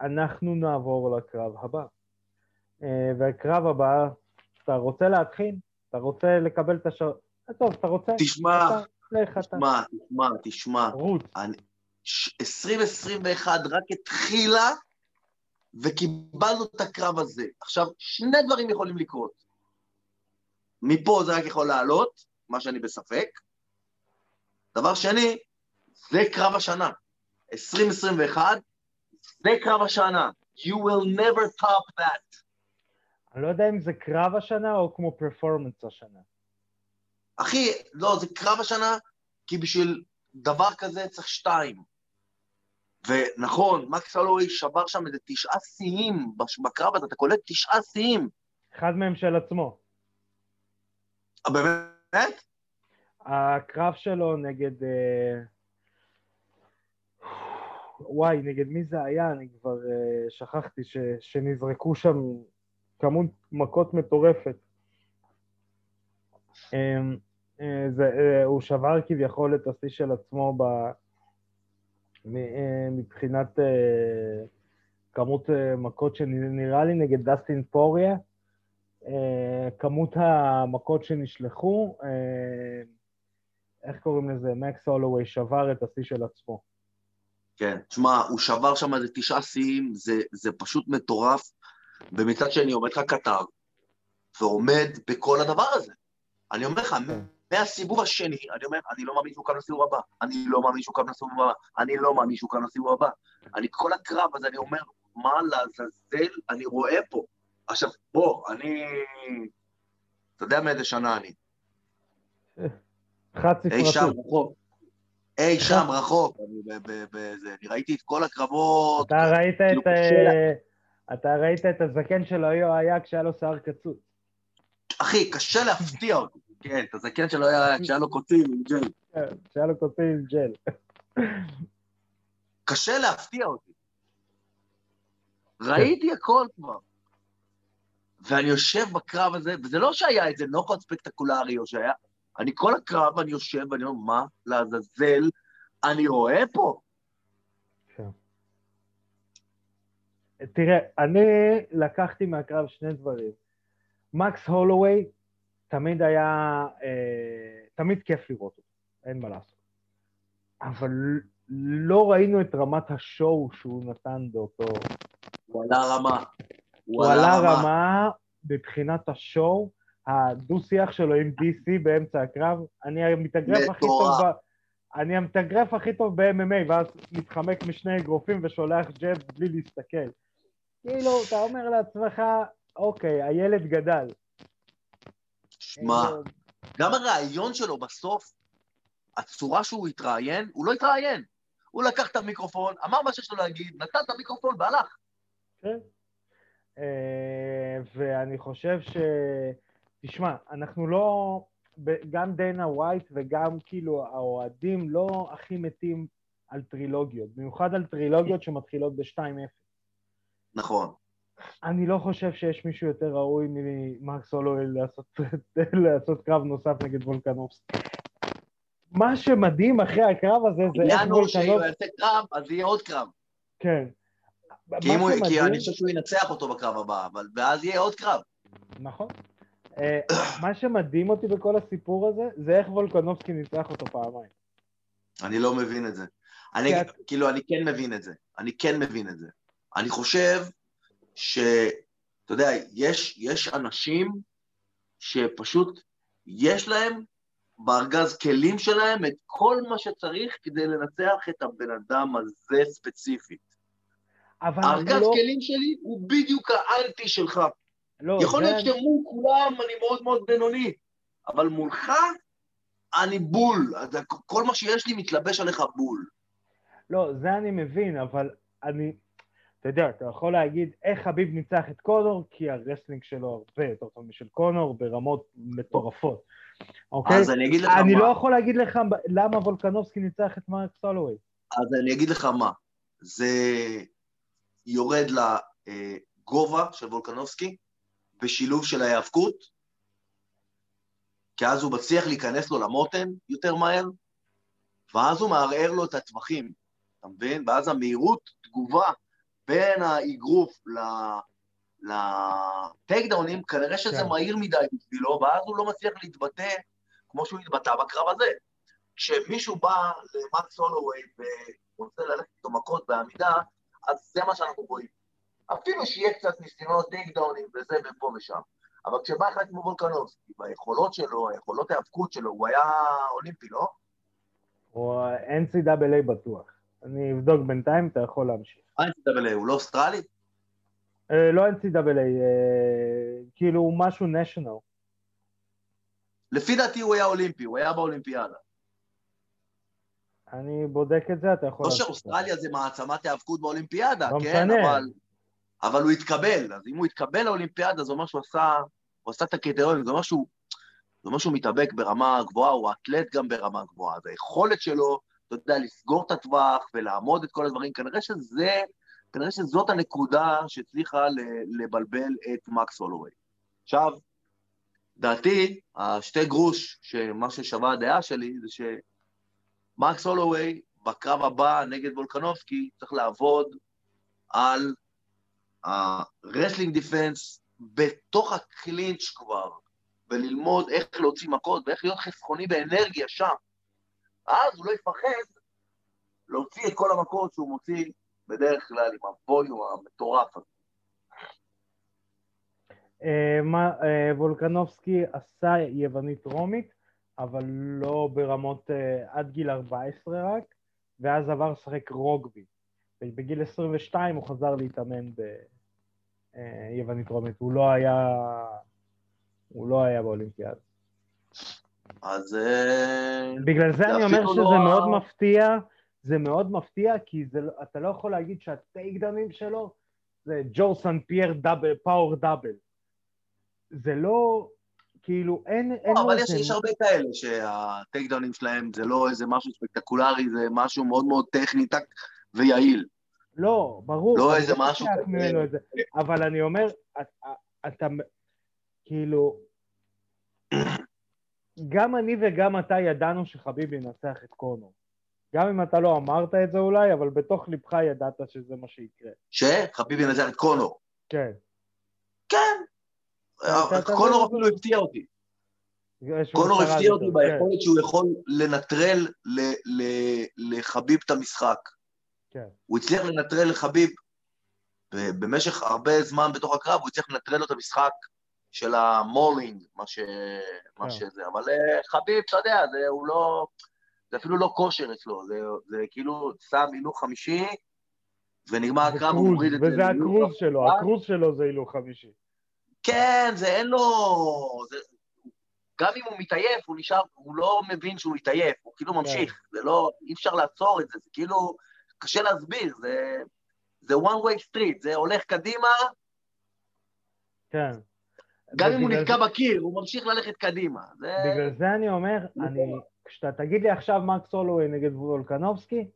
אנחנו נעבור לקרב הבא. והקרב הבא, אתה רוצה להתחיל? אתה רוצה לקבל את השעות? טוב, אתה רוצה? תשמע, אתה-. תשמע, תשמע, תשמע. רוץ. ש- 2021 רק התחילה וקיבלנו את הקרב הזה. עכשיו, שני דברים יכולים לקרות. מפה זה רק יכול לעלות, מה שאני בספק. דבר שני, זה קרב השנה. 2021, זה קרב השנה. You will never top that. אני לא יודע אם זה קרב השנה או כמו פרפורמנס השנה. אחי, לא, זה קרב השנה, כי בשביל דבר כזה צריך שתיים. ונכון, מקס הלואי שבר שם איזה תשעה שיאים בקרב הזה, אתה קולט תשעה שיאים. אחד מהם של עצמו. אה, באמת? הקרב שלו נגד... אה, וואי, נגד מי זה היה? אני כבר אה, שכחתי ש... שנזרקו שם כמות מכות מטורפת. אה, אה, זה, אה, הוא שבר כביכול את השיא של עצמו ב... אה, מבחינת כמות מכות שנראה לי נגד דסטין פוריה. כמות המכות שנשלחו, איך קוראים לזה? מקס הולווי שבר את השיא של עצמו. כן. תשמע, הוא שבר שם איזה תשעה שיאים, זה, זה פשוט מטורף. ומצד שני עומד לך קטר, ועומד בכל הדבר הזה. אני אומר לך, כן. מהסיבוב השני, אני אומר, אני לא מאמין שהוא קם לסיבוב הבא, אני לא מאמין שהוא קם לסיבוב הבא, אני לא מאמין שהוא קם לסיבוב הבא. אני כל הקרב הזה, אני אומר, מה לעזאזל אני רואה פה? עכשיו, בוא, אני... אתה יודע מאיזה שנה אני. חד אי שם. רחוק. אי שם רחוק. אני ראיתי את כל הקרבות. אתה ראית כאילו, את... אתה ראית את הזקן שלו היה כשהיה לו שיער קצוץ. אחי, קשה להפתיע אותי. כן, את הזקן שלו היה, כשהיה לו קוצים עם ג'יי. כן, כשהיה לו קוצים עם ג'ל. קשה להפתיע אותי. ראיתי הכל כבר. ואני יושב בקרב הזה, וזה לא שהיה איזה נוקאוט ספקטקולרי או שהיה, אני כל הקרב, אני יושב ואני אומר, מה לעזאזל אני רואה פה? תראה, אני לקחתי מהקרב שני דברים. מקס הולווי תמיד היה, אה, תמיד כיף לראות אותו, אין מה לעשות. אבל לא ראינו את רמת השואו שהוא נתן באותו... הוא עלה רמה. הוא עלה רמה מבחינת השואו, הדו-שיח שלו עם DC באמצע הקרב, אני המתאגרף הכי טוב ב... אני המתאגרף הכי טוב ב-MMA, ואז מתחמק משני אגרופים ושולח ג'ב בלי להסתכל. כאילו, אתה אומר לעצמך, אוקיי, הילד גדל. שמע, גם הרעיון שלו בסוף, הצורה שהוא התראיין, הוא לא התראיין. הוא לקח את המיקרופון, אמר מה שיש לו להגיד, נתן את המיקרופון והלך. כן. אה, ואני חושב ש... תשמע, אנחנו לא... גם דנה ווייט וגם כאילו האוהדים לא הכי מתים על טרילוגיות, במיוחד על טרילוגיות שמתחילות ב-2-0. נכון. אני לא חושב שיש מישהו יותר ראוי ממרקס הולואל לעשות, לעשות קרב נוסף נגד וולקנובסקי. מה שמדהים אחרי הקרב הזה זה איך וולקנובסקי... העניין הוא שהוא יעשה קרב, אז יהיה עוד קרב. כן. כי, הוא, שמדהים... כי אני חושב שהוא ינצח אותו בקרב הבא, אבל ואז יהיה עוד קרב. נכון. אה, מה שמדהים אותי בכל הסיפור הזה, זה איך וולקנובסקי ניצח אותו פעמיים. אני לא מבין את זה. אני, כאילו, אני כן מבין את זה. אני כן מבין את זה. אני חושב שאתה יודע, יש, יש אנשים שפשוט יש להם בארגז כלים שלהם את כל מה שצריך כדי לנצח את הבן אדם הזה ספציפית. הארגז לא... כלים שלי הוא בדיוק האנטי שלך. לא, יכול להיות זה... שמול כולם אני מאוד מאוד בינוני, אבל מולך אני בול. כל מה שיש לי מתלבש עליך בול. לא, זה אני מבין, אבל אני... אתה יודע, אתה יכול להגיד איך חביב ניצח את קונור, כי ה wrestling שלו הרבה יותר טוב משל קונור ברמות מטורפות. אוקיי? אז אני אגיד לך אני מה. לא יכול להגיד לך למה וולקנובסקי ניצח את מקס הולוויי. אז אני אגיד לך מה. זה יורד לגובה של וולקנובסקי, בשילוב של ההיאבקות, כי אז הוא מצליח להיכנס לו למותן יותר מהר, ואז הוא מערער לו את הטווחים, אתה מבין? ואז המהירות תגובה בין האגרוף לטייק דאונים, כנראה שזה כן. מהיר מדי בשבילו, ואז הוא לא מצליח להתבטא כמו שהוא התבטא בקרב הזה. כשמישהו בא למקס הולווי ורוצה ללכת איתו מכות בעמידה, אז זה מה שאנחנו רואים. אפילו שיהיה קצת ניסיונות טייק דאונים וזה ופה ושם. אבל כשבא אחד כמו וולקנובסקי, ביכולות שלו, היכולות ההאבקות שלו, הוא היה אולימפי, לא? הוא NCAA בטוח. אני אבדוק בינתיים, אתה יכול להמשיך. NCAA, הוא לא אוסטרלי? אה, לא NCAA, אה, כאילו הוא משהו national. לפי דעתי הוא היה אולימפי, הוא היה באולימפיאדה. אני בודק את זה, אתה יכול... לא שאוסטרליה זה מעצמת היאבקות באולימפיאדה, לא כן? אבל, אבל הוא התקבל, אז אם הוא התקבל לאולימפיאדה, זה אומר שהוא עשה, הוא עשה את הקריטריונים, זה אומר שהוא, זה אומר שהוא מתאבק ברמה גבוהה, הוא אתלט גם ברמה גבוהה, אז היכולת שלו, אתה יודע, לסגור את הטווח ולעמוד את כל הדברים, כנראה שזה, כנראה שזאת הנקודה שהצליחה לבלבל את מקס הולווי. עכשיו, דעתי, השתי גרוש, שמה ששווה הדעה שלי, זה שמקס הולווי בקרב הבא נגד וולקנובסקי צריך לעבוד על ה wrestling defense בתוך ה clinch כבר, וללמוד איך להוציא מכות ואיך להיות חסכוני באנרגיה שם. אז הוא לא יפחד להוציא את כל המכות שהוא מוציא בדרך כלל עם ה volume המטורף הזה. אה, אה, וולקנובסקי עשה יוונית רומית, אבל לא ברמות אה, עד גיל 14 רק, ואז עבר לשחק רוגבי. ובגיל 22 הוא חזר להתאמן ביוונית רומית, הוא לא היה, הוא לא היה באולימפיאד. אז... בגלל זה אני אומר שזה לא... מאוד מפתיע, זה מאוד מפתיע, כי זה, לא- אתה לא יכול להגיד שהטייקדאונים שלו זה ג'ו סן פייר דאבל, פאור דאבל. זה לא, כאילו, אין... אין לא, אבל יש, יש הרבה כאלה שהטייק דאונים שלהם זה לא איזה משהו ספקטקולרי, זה משהו מאוד מאוד טכני טק ויעיל. לא, ברור. לא איזה משהו... כזה. אבל אני אומר, אתה, אתה כאילו... גם אני וגם אתה ידענו שחביבי ינצח את קונור. גם אם אתה לא אמרת את זה אולי, אבל בתוך ליבך ידעת שזה מה שיקרה. שחביבי ינצח את קונור. כן. כן, קונור אפילו הפתיע אותי. קונור הפתיע אותי ביכולת שהוא יכול לנטרל לחביב את המשחק. כן. הוא הצליח לנטרל לחביב במשך הרבה זמן בתוך הקרב, הוא הצליח לנטרל לו את המשחק של המולינג, מה, ש... מה כן. שזה. אבל אה, חביב, אתה יודע, זה הוא לא... זה אפילו לא כושר אצלו, זה, זה כאילו שם הילוך חמישי, ונגמר הקרב, הוא מוריד את זה. וזה הקרוז שלו, הקרוז שלו זה הילוך חמישי. כן, זה אין לו... זה... גם אם הוא מתעייף, הוא נשאר, הוא לא מבין שהוא מתעייף, הוא כאילו כן. ממשיך, זה לא, אי אפשר לעצור את זה, זה כאילו, קשה להסביר, זה, זה one way street, זה הולך קדימה. כן. גם אם הוא נתקע זה... בקיר, הוא ממשיך ללכת קדימה. זה... בגלל זה אני אומר, אני, כשאתה תגיד לי עכשיו מקס הולווי נגד וולקנובסקי,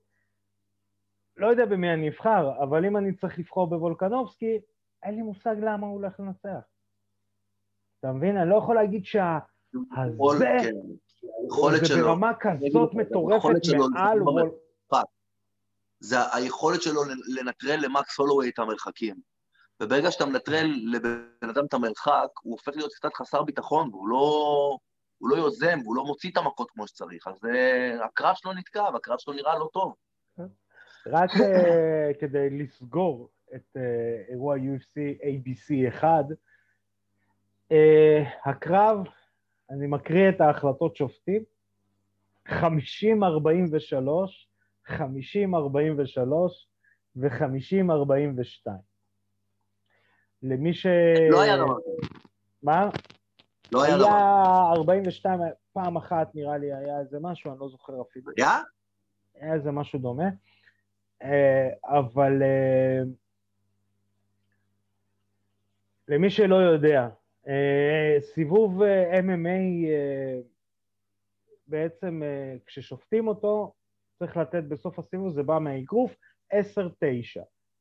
לא יודע במי אני אבחר, אבל אם אני צריך לבחור בוולקנובסקי, אין לי מושג למה הוא הולך לנצח. אתה מבין? אני לא יכול להגיד שה... הזה, שלו, זה ברמה כזאת מטורפת מעל וול... זה היכולת שלו לנטרל למקס הולווי את המרחקים. וברגע שאתה מנטרל לבן אדם את המרחק, הוא הופך להיות קצת חסר ביטחון, והוא לא, הוא לא יוזם, והוא לא מוציא את המכות כמו שצריך. אז uh, הקרב שלו נתקע, והקרב שלו נראה לא טוב. רק uh, כדי לסגור את uh, אירוע UFC ABC 1, uh, הקרב, אני מקריא את ההחלטות שופטים, 50-43, 50-43 ו-50-42. למי ש... לא היה דבר כזה. מה? לא היה דבר. היה 42, פעם אחת נראה לי היה איזה משהו, אני לא זוכר אפילו. היה? היה איזה משהו דומה. אה, אבל אה, למי שלא יודע, אה, סיבוב MMA, בעצם כששופטים אותו, צריך לתת בסוף הסיבוב, זה בא מהאגרוף, 10-9.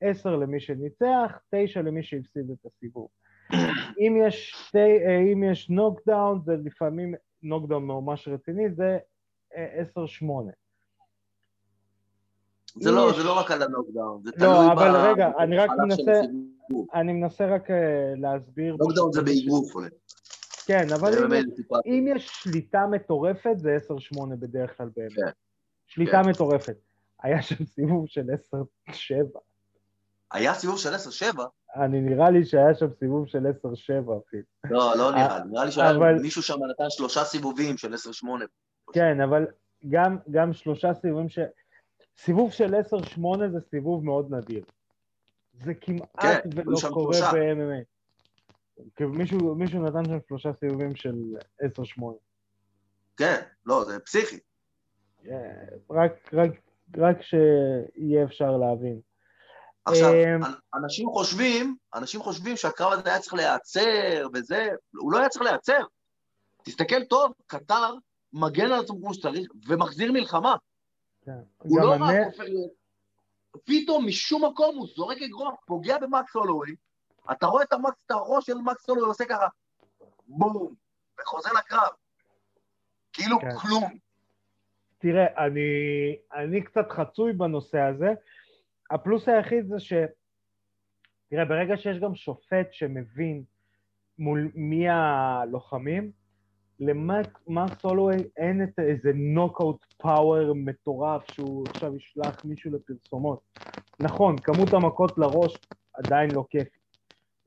10 למי שניצח, 9 למי שהפסיד את הסיבוב. אם יש, שתי, אם יש נוקדאון, זה לפעמים נוקדאון ממש רציני, זה 10-8. זה לא, יש... זה לא רק על הנוקדאון, זה לא, תלוי לא, אבל ב... רגע, אני רק מנסה, אני מנסה רק אה, להסביר... נוקדאון זה באיגוף עולה. כן, אבל אם, אם יש שליטה מטורפת, זה 10-8 בדרך כלל באמת. כן. שליטה כן. מטורפת. היה שם סיבוב של 10-7. היה סיבוב של 10-7? אני נראה לי שהיה שם סיבוב של 10-7 אפילו. לא, לא נראה לי. נראה לי שהיה אבל... מישהו שם נתן שלושה סיבובים של 10-8. כן, אבל גם, גם שלושה סיבובים ש... סיבוב של 10-8 זה סיבוב מאוד נדיר. זה כמעט כן, ולא קורה ב-MMA. מישהו, מישהו נתן שם שלושה סיבובים של 10-8. כן, לא, זה פסיכי. אה, רק, רק, רק שיהיה אפשר להבין. עכשיו, אמ, אנשים חושבים, אנשים חושבים שהקרב הזה היה צריך להיעצר וזה, הוא לא היה צריך להיעצר. תסתכל טוב, קטר מגן על עצמו כמו שצריך ומחזיר מלחמה. כן. הוא לא רק הופך להיות... פתאום משום מקום הוא זורק אגרוף, פוגע במקס הולווי, אתה רואה את, המקס, את הראש של מקס הולווי עושה ככה, בום, וחוזר לקרב. כאילו כן. כלום. תראה, אני, אני קצת חצוי בנושא הזה. הפלוס היחיד זה ש... תראה, ברגע שיש גם שופט שמבין מול מי הלוחמים, למקס הולווי אין את איזה נוקאוט פאוור מטורף שהוא עכשיו ישלח מישהו לפרסומות. נכון, כמות המכות לראש עדיין לא כיף.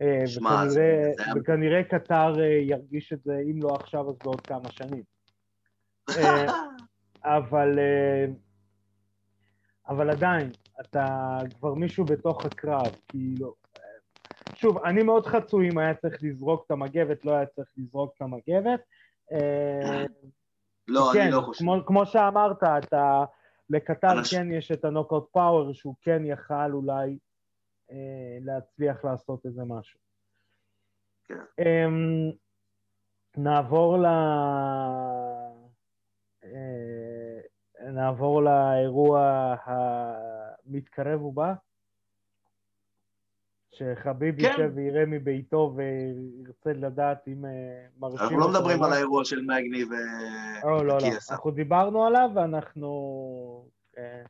אה, וכנראה, וכנראה קטר אה, ירגיש את זה, אם לא עכשיו אז בעוד כמה שנים. אה, אבל, אבל עדיין, אתה כבר מישהו בתוך הקרב, כאילו... שוב, אני מאוד חצוי אם היה צריך לזרוק את המגבת, לא היה צריך לזרוק את המגבת. אה, לא, כן, אני לא חושב. כמו, כמו שאמרת, אתה, לקטר אנש... כן יש את הנוקאוט פאוור, שהוא כן יכל אולי אה, להצליח לעשות איזה משהו. כן. אה, נעבור ל... אה, נעבור לאירוע המתקרב ובא. שחביב כן. יושב ויראה מביתו וירצה לדעת אם אה, מרשים... אנחנו לא מדברים על האירוע של מגני ו... לא, לא, לא. אנחנו דיברנו עליו ואנחנו... אה,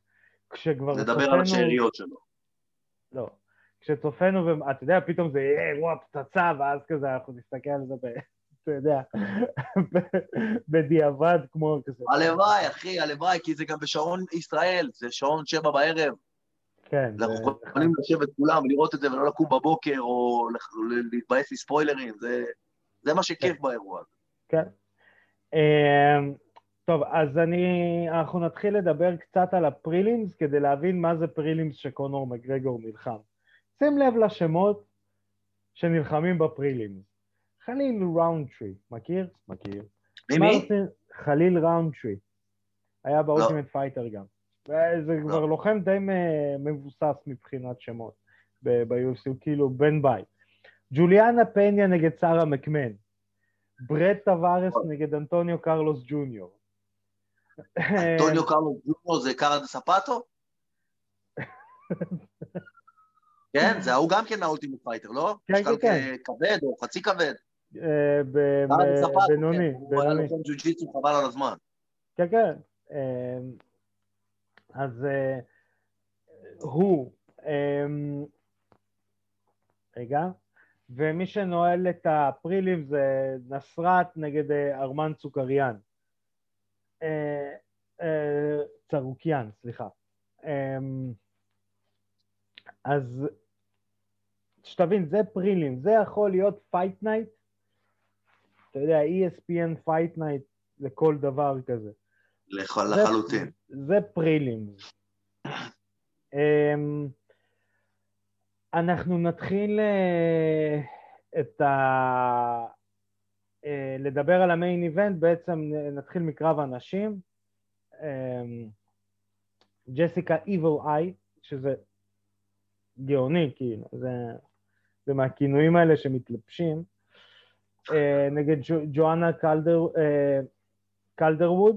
כשכבר צופנו... נדבר על השאריות שלו. לא. כשצופנו, ואתה יודע, פתאום זה יהיה אירוע פצצה, ואז כזה אנחנו נסתכל על זה אתה יודע, בדיעבד כמו כזה. הלוואי, אחי, הלוואי, כי זה גם בשעון ישראל, זה שעון שבע בערב. כן. אנחנו זה- יכולים לשבת כולם ולראות את זה ולא לקום בבוקר או להתבאס מספוילרים, זה- זה מה שכיף באירוע הזה. כן. אמ, טוב, אז אני, אנחנו נתחיל לדבר קצת על הפרילימס כדי להבין מה זה פרילימס שקונור מגרגור נלחם. שים לב לשמות שנלחמים ב prelims. חליל ראונדטרי, מכיר? מכיר. מי מי? חליל ראונדטרי. היה ב Ultimate Fighter גם. זה כבר לוחם די מבוסס מבחינת שמות ב-UFC, הוא כאילו בן בית. ג'וליאנה פניה נגד שרה מקמן. ברד טווארס נגד אנטוניו קרלוס ג'וניור. אנטוניו קרלוס ג'וניור זה קארה דה ספטו? כן, זה ההוא גם כן מה Ultimate Fighter, לא? כן, משקל כן, כ- כבד או חצי כבד. אה, ב- קארה דה ב- ספטו, בינוני, כן, הוא היה. לוחם ג'ו-ג'יצו חבל על הזמן. כן, כן. אז אה, הוא, אמ, רגע, ומי שנועל את ה prelims זה נסרת נגד אה, ארמן צוקריאן. אה, צרוקיאן, סליחה. אמ, אז שתבין, זה prelims, זה יכול להיות fight night, אתה יודע, ESPN fight night לכל דבר כזה. לחלוטין. זה prelims. אמ, אנחנו נתחיל אה, את ה... אה, לדבר על ה main event, בעצם נתחיל מקרב הנשים. אמ, ג'סיקה Evil Eye, שזה גאוני, כאילו, זה, זה מהכינויים האלה שמתלבשים, אה, נגד ג'ו- ג'ואנה קלדר, קלדרווד,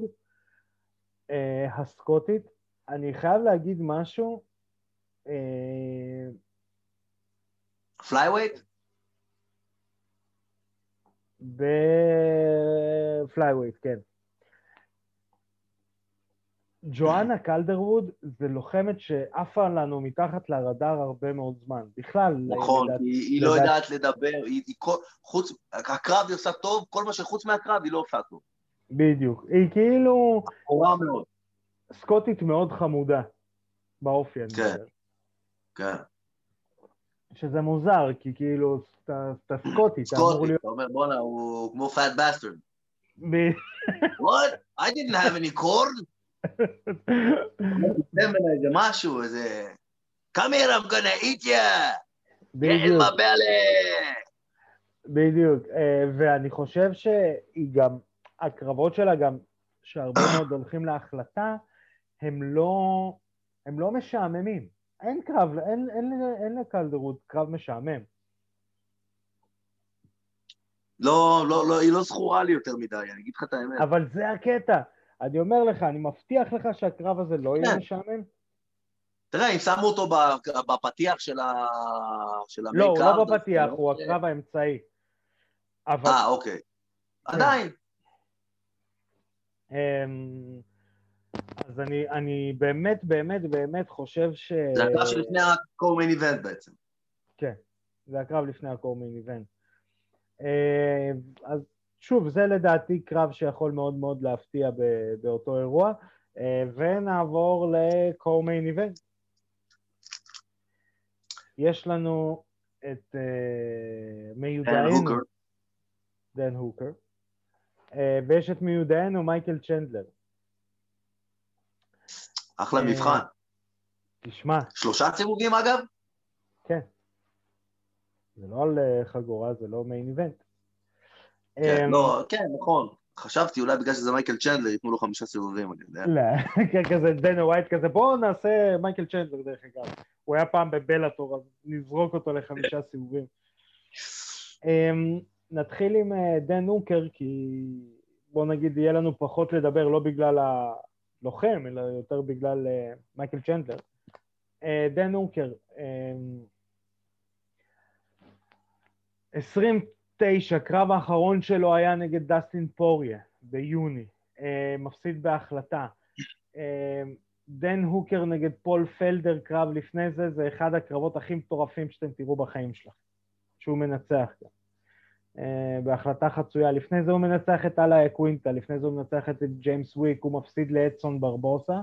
אה, הסקוטית. אני חייב להגיד משהו, אה, flyweight? ב flyweight, כן. ג'ואנה קלדרווד זה לוחמת שעפה לנו מתחת לרדאר הרבה מאוד זמן. בכלל, נכון, לדעת- כי היא לא לדעת- יודעת לדבר, היא היא כל- חוץ, הקרב היא עושה טוב, כל מה שחוץ מהקרב היא לא עושה טוב. בדיוק. היא כאילו רע מאוד. סקוטית מאוד חמודה באופי, אני כן. מדבר. כן. שזה מוזר, כי כאילו, אתה סקוטי, אתה אמור סקוטי, להיות... אתה אומר, בואנה, הוא כמו פאט בסטרד. What? I didn't have any ממנה איזה משהו, איזה... Come here, I'm gonna eat ya! מה בעלה! בדיוק. אה, ואני חושב שהיא גם, הקרבות שלה גם, שהרבה מאוד הולכים להחלטה, הם לא, הם לא משעממים. אין קרב, אין, אין, אין לקלדרות קרב משעמם. לא, לא, לא, היא לא זכורה לי יותר מדי, אני אגיד לך את האמת. אבל זה הקטע. אני אומר לך, אני מבטיח לך שהקרב הזה לא יהיה כן. משעמם. תראה, אם שמו אותו בפתיח של ה... של לא, הוא לא בפתיח, זה הוא לא- הקרב האמצעי. אה, אוקיי. עדיין. אמ, אז אני, אני באמת, באמת, באמת חושב ש... זה הקרב שלפני ה-co-main event בעצם. כן, זה הקרב לפני הקורמין איבנט. אה, אז שוב, זה לדעתי קרב שיכול מאוד מאוד להפתיע באותו אירוע, אה, ונעבור לקורמיין איבנט. יש לנו את דן מיודענו, הוקר. דן הוקר, ויש את מיודענו מייקל צ'נדלר. אחלה אה, מבחן. תשמע, שלושה סיבובים אגב? כן. זה לא על אה, חגורה, זה לא מיין איבנט. כן, אמ, לא, כן, נכון. חשבתי אולי בגלל שזה מייקל צ'נדלר ייתנו לו חמישה סיבובים, אני יודע. לא, כן, כזה דנה ווייט כזה, בואו נעשה מייקל צ'נדלר דרך אגב. הוא היה פעם בבלאטור, אז נזרוק אותו לחמישה סיבובים. אמ, נתחיל עם אה, דן הוקר, כי בוא נגיד יהיה לנו פחות לדבר, לא בגלל הלוחם, אלא יותר בגלל אה, מייקל צ'נדלר. אה, דן אמ, 29, קרב האחרון שלו היה נגד דסטין פוריה ביוני, מפסיד בהחלטה. דן הוקר נגד פול פלדר, קרב לפני זה, זה אחד הקרבות הכי מטורפים שאתם תראו בחיים שלכם, שהוא מנצח גם. אה, בהחלטה חצויה. לפני זה הוא מנצח את אל איאקווינטה, לפני זה הוא מנצח את ג'יימס וויק, הוא מפסיד לאדסון ברבוסה.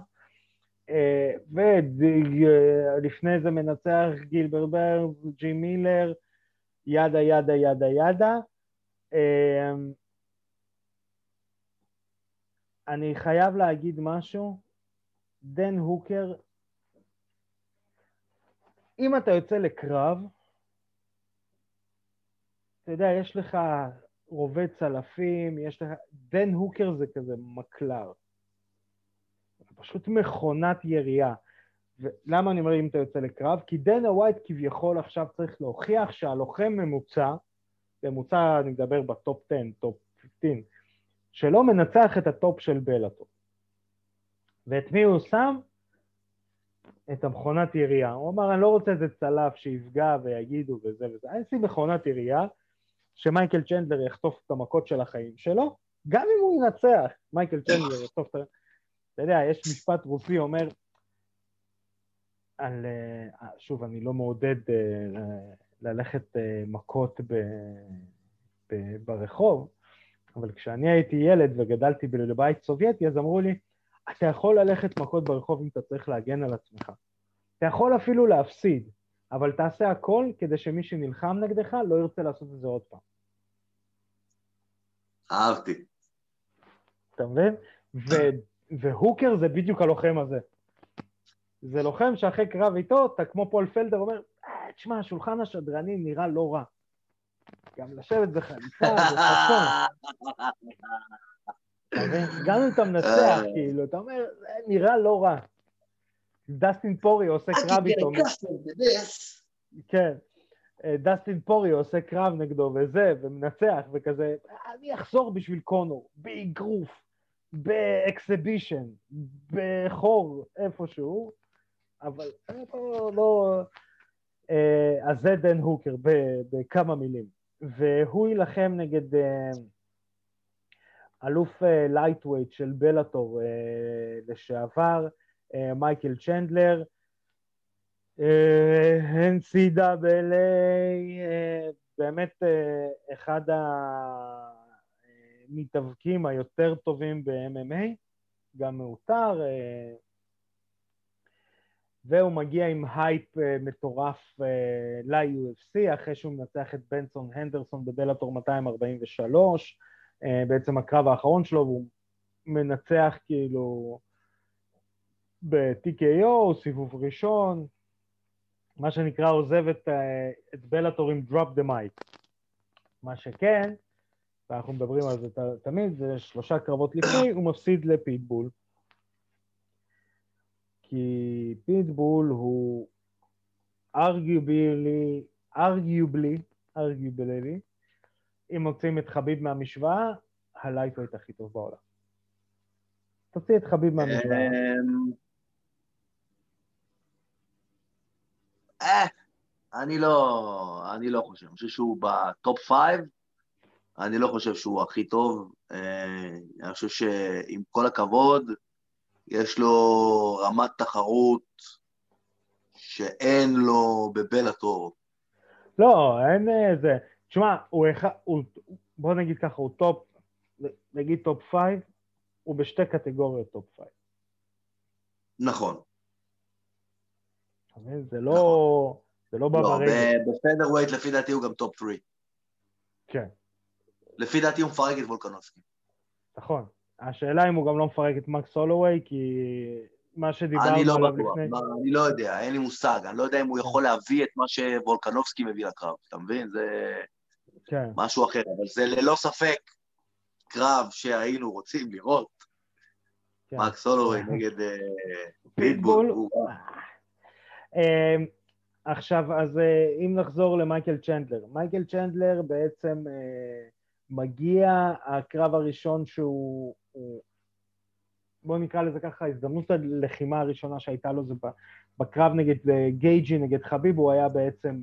אה, ולפני זה מנצח גילברט ברנס, ג'ים מילר, yada yada yada yada. אה, אני חייב להגיד משהו, דן הוקר, אם אתה יוצא לקרב, אתה יודע, יש לך רובה צלפים, יש לך... דן הוקר זה כזה מקלע. פשוט מכונת ירייה. ולמה אני אומר אם אתה יוצא לקרב? כי דנה ווייט כביכול עכשיו צריך להוכיח שהלוחם ממוצע, ממוצע אני מדבר ב top 10, top 15, שלא מנצח את ה top של בלאטור. ואת מי הוא שם? את המכונת ירייה. הוא אמר, אני לא רוצה איזה צלף שיפגע ויגידו וזה וזה. אני אשים מכונת ירייה, שמייקל צ'נדלר יחטוף את המכות של החיים שלו, גם אם הוא ינצח, מייקל צ'נדלר יחטוף את ה... אתה יודע, יש משפט רוסי אומר, על, אה, שוב, אני לא מעודד אה, ללכת אה, מכות ב, ב, ברחוב, אבל כשאני הייתי ילד וגדלתי בבית סובייטי, אז אמרו לי, אתה יכול ללכת מכות ברחוב אם אתה צריך להגן על עצמך. אתה יכול אפילו להפסיד, אבל תעשה הכל כדי שמי שנלחם נגדך לא ירצה לעשות את זה עוד פעם. אהבתי. אתה מבין? והוקר זה בדיוק הלוחם הזה. זה לוחם שאחרי קרב איתו, אתה כמו פול פלדר אומר, אה, תשמע, שולחן השדרנים נראה לא רע. גם לשבת בחליפה, בחצון. גם אם אתה מנצח, אה. כאילו, אתה אומר, זה נראה לא רע. דסטין פורי עושה קרב איתו. כן. אה, דסטין פורי עושה קרב נגדו וזה, ומנצח, וכזה, אני אחזור בשביל קונור, באגרוף, באקסיבישן, בחור, איפשהו, אבל לא, לא... אה, אז זה דן הוקר בכמה מילים. והוא יילחם נגד אה, אלוף lightweight של בלאטור לשעבר, מייקל צ'נדלר, NCAA, באמת אחד המתאבקים היותר טובים ב-MMA, גם מעוטר, והוא מגיע עם הייפ מטורף ל-UFC, אחרי שהוא מנצח את בנסון הנדרסון בבלאטור 243, בעצם הקרב האחרון שלו, והוא מנצח כאילו ב-TKO, סיבוב ראשון, מה שנקרא עוזב את, אה, את בלאטור עם drop the mic. מה שכן, ואנחנו מדברים על זה תמיד, זה שלושה קרבות לפני, הוא מפסיד לפיטבול. כי פיטבול הוא arguably, arguably, arguably, אם מוצאים את חביב מהמשוואה, ה lightweight הכי טוב בעולם. תוציא את חביב מהמשוואה. אמ, אה, אני לא, אני לא חושב. אני חושב שהוא ב top five, אני לא חושב שהוא הכי טוב. אה, אני חושב שעם כל הכבוד, יש לו רמת תחרות שאין לו בבלאטור. לא, אין איזה... אה, תשמע, הוא אחד... בוא נגיד ככה, הוא top, נגיד top five, הוא בשתי קטגוריות top five. נכון. זה לא... נכון. זה לא בא לו ברגל. ב featherweight לפי דעתי הוא גם top 3. כן. לפי דעתי הוא מפרק את וולקנובסקי. נכון. השאלה אם הוא גם לא מפרק את מקס הולווי, כי מה שדיברנו עליו לא בטוח, לפני... אני לא יודע, אין לי מושג. אני לא יודע אם הוא יכול להביא את מה שוולקנובסקי מביא לקרב, אתה מבין? זה כן. משהו אחר, אבל זה ללא ספק קרב שהיינו רוצים לראות. כן. מקס הולווי נגד אה, פיטבול. עכשיו, אז אה, אם נחזור למייקל צ'נדלר, מייקל צ'נדלר בעצם אה, מגיע, הקרב הראשון שהוא, בואו נקרא לזה ככה, הזדמנות הלחימה הראשונה שהייתה לו זה בקרב נגד אה, גייג'י, נגד חביב, הוא היה בעצם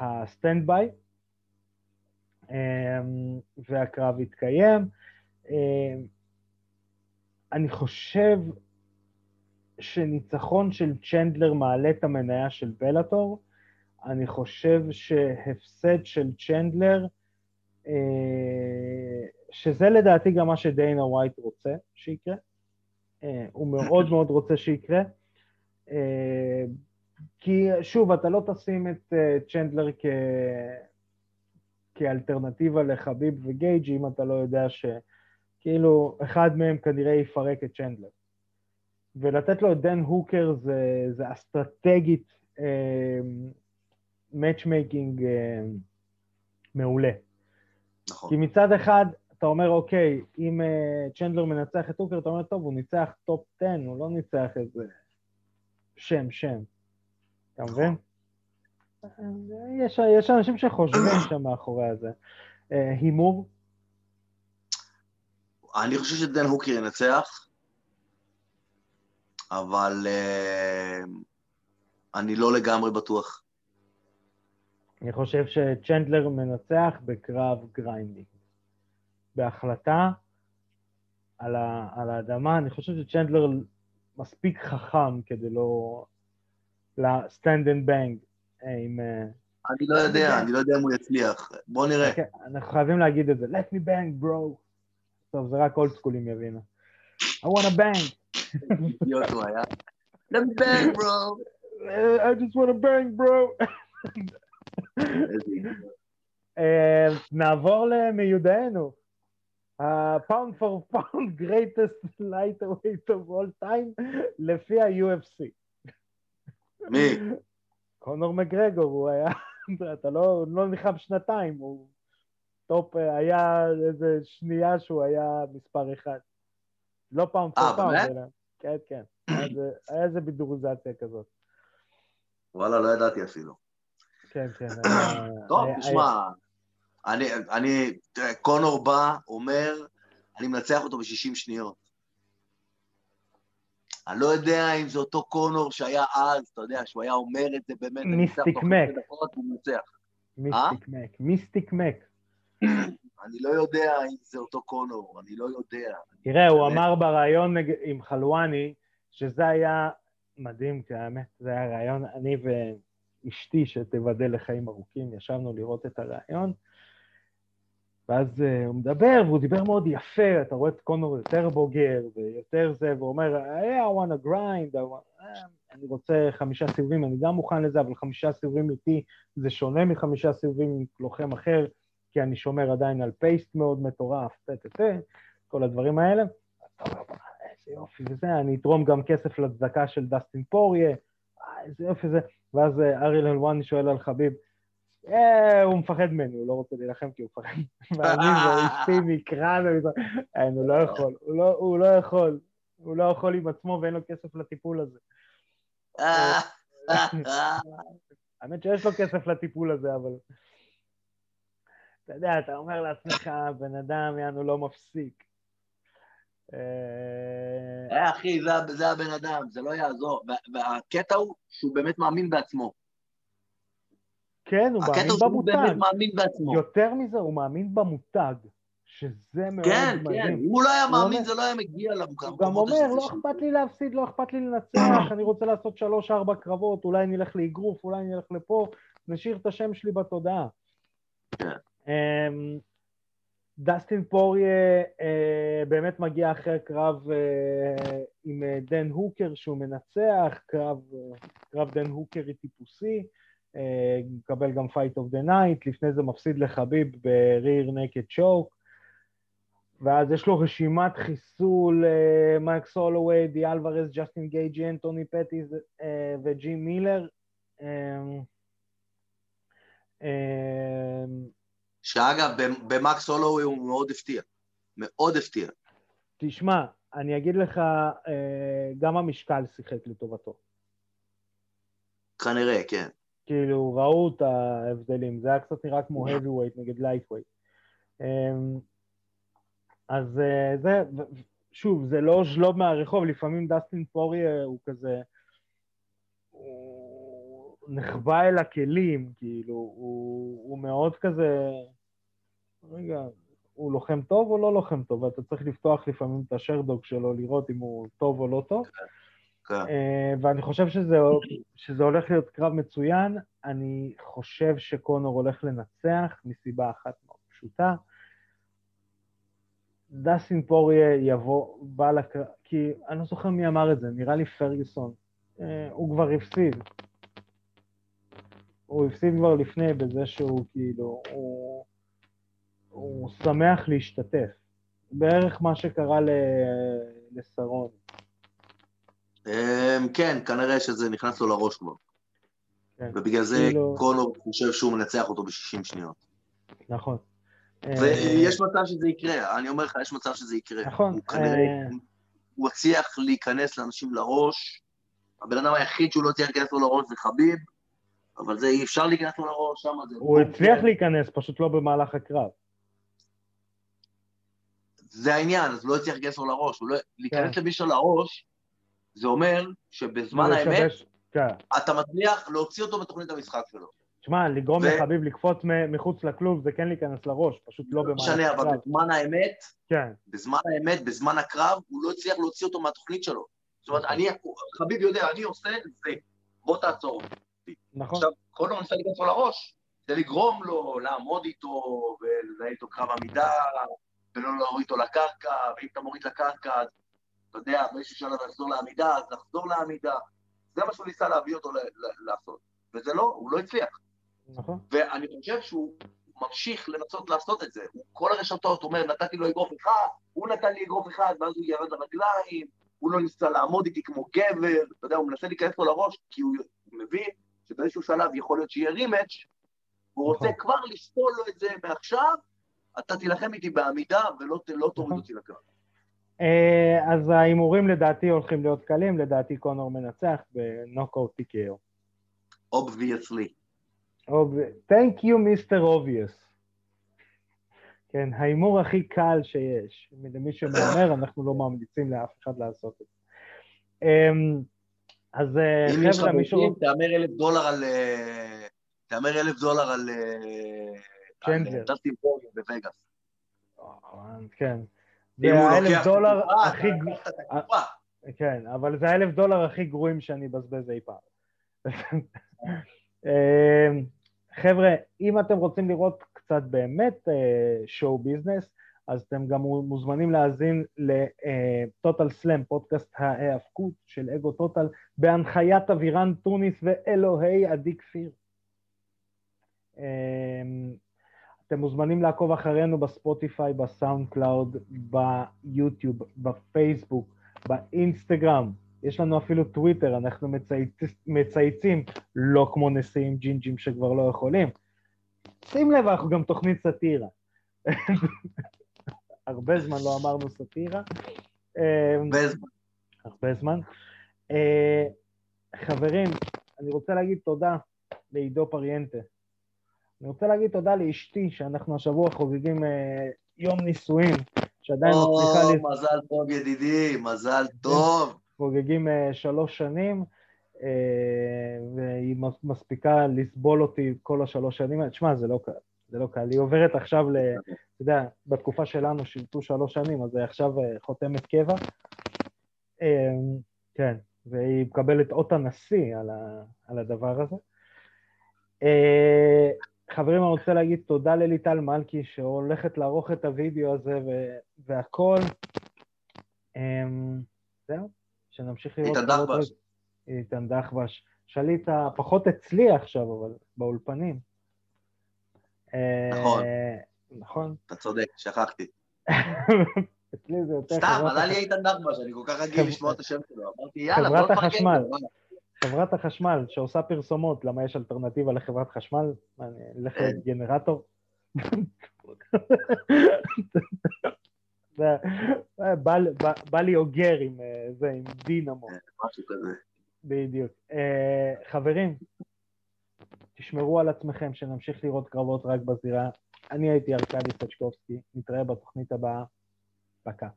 ה standby, אמ, והקרב התקיים. אמ, אני חושב שניצחון של צ'נדלר מעלה את המניה של בלאטור, אני חושב שהפסד של צ'נדלר אה, שזה לדעתי גם מה שדיינה ווייט רוצה שיקרה. אה, הוא מאוד מאוד רוצה שיקרה. אה, כי שוב, אתה לא תשים את צ'נדלר כ... כאלטרנטיבה לחביב וגייג' אם אתה לא יודע שכאילו אחד מהם כנראה יפרק את צ'נדלר. ולתת לו את דן הוקר זה, זה אסטרטגית matchmaking אה, אה, מעולה. נכון. כי מצד אחד, אתה אומר, אוקיי, אם אה, צ'נדלר מנצח את הוקר, אתה אומר, טוב, הוא ניצח top 10, הוא לא ניצח איזה שם, שם. אתה נכון. מבין? יש, יש אנשים שחושבים שם מאחורי זה. אה, הימור? אני חושב שדן הוקר ינצח, אבל אה, אני לא לגמרי בטוח. אני חושב שצ'נדלר מנצח בקרב grinding. בהחלטה על, ה, על האדמה, אני חושב שצ'נדלר מספיק חכם כדי לא... ל-stand and bang עם... אה, אני לא יודע, אני לא יודע אם הוא יצליח. בוא נראה. אוקיי, אנחנו חייבים להגיד את זה. let me bang, bro. טוב, זה רק אולד סקולים יבינו. I want to bang. אידיוט הוא היה. I just want to bang, bro. נעבור למיודענו. ה-pound for pound greatest lightweight of all time לפי ה-UFC. מי? קונור מגרגור, הוא היה, אתה לא, לא נלחם שנתיים, הוא top, היה איזה שנייה שהוא היה מספר אחד. לא pound for pound, אלא... כן, כן. היה איזה בידוריזציה כזאת. וואלה, לא ידעתי אפילו. כן, כן. טוב, תשמע, אני, קונור בא, אומר, אני מנצח אותו ב-60 שניות. אני לא יודע אם זה אותו קונור שהיה אז, אתה יודע, שהוא היה אומר את זה באמת, מיסטיק מק. מיסטיק מק, מיסטיק מק. אני לא יודע אם זה אותו קונור, אני לא יודע. תראה, הוא אמר בריאיון עם חלואני, שזה היה מדהים, כי האמת, זה היה רעיון, אני ואשתי, שתיבדל לחיים ארוכים, ישבנו לראות את הרעיון, ואז uh, הוא מדבר, והוא דיבר מאוד יפה, אתה רואה את קונור יותר בוגר ויותר זה, והוא אומר, hey, I want to grind, I want... uh, אני רוצה חמישה סיבובים, אני גם מוכן לזה, אבל חמישה סיבובים איתי זה שונה מחמישה סיבובים עם לוחם אחר, כי אני שומר עדיין על פייסט מאוד מטורף, טטטט, כל הדברים האלה. אתה אומר, איזה יופי וזה, אני אתרום גם כסף לצדקה של דסטין פוריה, איזה יופי זה. ואז אה, אריאל אלואני שואל על חביב, אה, הוא מפחד ממני, הוא לא רוצה להילחם כי הוא מפחד. ואני ואשתי מקרן, הוא לא יכול, לא, הוא לא יכול, הוא לא יכול עם עצמו ואין לו כסף לטיפול הזה. האמת שיש לו כסף לטיפול הזה, אבל... אתה יודע, אתה אומר לעצמך, בן אדם, יענו, לא מפסיק. אה, אחי, זה הבן אדם, זה לא יעזור. והקטע הוא שהוא באמת מאמין בעצמו. כן, הוא מאמין במותג. הקטע הוא באמת מאמין בעצמו. יותר מזה, הוא מאמין במותג, שזה מאוד כן, מדהים. כן, כן, הוא לא היה מאמין, זה לא היה מגיע למקומות הוא גם אומר, לא אכפת לי להפסיד, לא אכפת לי לנצח, אני רוצה לעשות שלוש-ארבע קרבות, אולי נלך לאגרוף, אולי נלך לפה, נשאיר את השם שלי בתודעה. אמ, דסטין פוריה אה, באמת מגיע אחרי קרב אה, עם אה, דן הוקר שהוא מנצח, קרב, קרב דן הוקר טיפוסי. מקבל גם fight of the night, לפני זה מפסיד לחביב ב rear naked choke, ואז יש לו רשימת חיסול, מקס הולוויי, אדי אלוורז, ג'סטין גייג'י, אנטוני פטיס וג'ים מילר. שאגב, במקס הולוויי הוא מאוד הפתיע. מאוד הפתיע. תשמע, אני אגיד לך, גם המשקל שיחק לטובתו. כנראה, כן. כאילו, ראו את ההבדלים, זה היה קצת נראה כמו heavyweight נגד lightweight. אמ, אז אה, זה, שוב, זה לא ז'לוב מהרחוב, לפעמים דסטין פוריה הוא כזה, הוא נחבא אל הכלים, כאילו, הוא, הוא מאוד כזה, רגע, הוא לוחם טוב או לא לוחם טוב, ואתה צריך לפתוח לפעמים את השרדוק שלו, לראות אם הוא טוב או לא טוב. כן. כן. אה, ואני חושב שזה, שזה הולך להיות קרב מצוין. אני חושב שקונור הולך לנצח מסיבה אחת מאוד פשוטה. דסטין פוריה יבוא, בא לקרב, כי אני לא זוכר מי אמר את זה, נראה לי פרגוסון. אה, הוא כבר הפסיד. הוא הפסיד כבר לפני בזה שהוא כאילו, הוא, הוא שמח להשתתף. בערך מה שקרה לסרון. אמ, כן, כנראה שזה נכנס לו לראש כבר. כן. ובגלל זה כאילו... קונור חושב שהוא מנצח אותו ב-60 שניות. נכון. ויש מצב שזה יקרה, אני אומר לך, יש מצב שזה יקרה. נכון. הוא כנראה, אה, הוא הצליח להיכנס לאנשים לראש, הבן אדם היחיד שהוא לא הצליח להיכנס לו לראש זה חביב, אבל זה אי אפשר להיכנס לו לראש, שם זה... הוא הצליח להיכנס, פשוט לא במהלך הקרב. זה העניין, אז לא הצליח להיכנס לו לראש. לא... להיכנס כן. למישהו לראש, זה אומר שבזמן האמת, כן. אתה מצליח להוציא אותו בתוכנית המשחק שלו. תשמע, לגרום ו... לחביב לקפוץ מחוץ לכלוב זה כן להיכנס לראש, פשוט לא במהלך הקרב. משנה, אבל בזמן האמת, כן. בזמן האמת, בזמן הקרב, הוא לא הצליח להוציא אותו מהתוכנית שלו. זאת אומרת, אני, חביב יודע, אני עושה זה, בוא תעצור. נכון. עכשיו, כל הזמן ניסה להיכנס לו לראש, זה לגרום לו לעמוד איתו ולנהל איתו קרב עמידה, ולא להוריד איתו לקרקע, ואם אתה מוריד לקרקע, אז אתה יודע, באיזשהו שלב לחזור לעמידה, אז לחזור לעמידה. זה מה שהוא ניסה להביא אותו לעשות. וזה לא, הוא לא הצליח. נכון. ואני חושב שהוא ממשיך לנסות לעשות את זה. הוא כל הרשתות אומר, נתתי לו אגרוף אחד, הוא נתן לי אגרוף אחד, ואז הוא ירד לרגליים, הוא לא ניסה לעמוד איתי כמו גבר, אתה יודע, הוא מנסה להיכנס לו לראש, כי הוא מבין שבאיזשהו שלב יכול להיות שיהיה רימץ', הוא רוצה נכון. כבר לספול לו את זה מעכשיו, אתה תילחם איתי בעמידה ולא לא תוריד. אותי לקרב. אה, אז ההימורים לדעתי הולכים להיות קלים, לדעתי קונור מנצח בנוקאוט TKO. Obviously. Thank you, Mr. Obvious. כן, ההימור הכי קל שיש. למי שמאמר, אנחנו לא ממליצים לאף אחד לעשות את זה. אמ, אז אה, חבר'ה, מישהו... אם יש לך תאמר אלף דולר על... אה, תאמר אלף דולר על... צ'נג'ר. דסטין פורגר בווגאס. כן. זה האלף דולר הכי... כן, אבל זה האלף דולר הכי גרועים שאני אבזבז אי פעם. אמ, חבר'ה, אם אתם רוצים לראות קצת באמת show business, אז אתם גם מוזמנים להאזין לטוטל סלאם, פודקאסט ההיאבקות של אגו טוטל, בהנחיית אבירן טוניס ואלוהי עדי כפיר. אתם מוזמנים לעקוב אחרינו בספוטיפיי, בסאונד קלאוד, ביוטיוב, בפייסבוק, באינסטגרם, יש לנו אפילו טוויטר, אנחנו מצייצ... מצייצים, לא כמו נשיאים ג'ינג'ים שכבר לא יכולים. שים לב, אנחנו גם תוכנית סאטירה. הרבה זמן לא אמרנו סאטירה. הרבה זמן. הרבה זמן. אה, חברים, אני רוצה להגיד תודה לעידו פריאנטה. אני רוצה להגיד תודה לאשתי, שאנחנו השבוע חוגגים אה, יום נישואין, שעדיין מצליחה... או, מזל טוב ידידי, מזל טוב. חוגגים אה, שלוש שנים, אה, והיא מספיקה לסבול אותי כל השלוש שנים. תשמע, זה לא קל, זה לא קל. היא עוברת עכשיו, ל, אתה יודע, בתקופה שלנו שירתו שלוש שנים, אז היא עכשיו אה, חותמת קבע. כן, והיא מקבלת אות הנשיא על, ה, על הדבר הזה. חברים, אני רוצה להגיד תודה לליטל מלכי, שהולכת לערוך את הוידאו הזה והכל. זהו. שנמשיך לראות... איתן דחבש. איתן דחבש. שליט פחות אצלי עכשיו, אבל באולפנים. נכון. אה, נכון. אתה צודק, שכחתי. אצלי זה יותר... סתם, עלה לי איתן דחבש, אני כל כך רגיל לשמוע את השם שלו. אמרתי, יאללה, בוא נפרגן. חברת החשמל שעושה פרסומות, למה יש אלטרנטיבה לחברת חשמל? אני אלך כן. לגנרטור? בא לי אוגר עם אה, זה, עם דינמו. כן, משהו כזה. בדיוק. אה, חברים, תשמרו על עצמכם, שנמשיך לראות קרבות רק בזירה. אני הייתי ארכדי סצ'קובסקי, נתראה בתוכנית הבאה. פקה.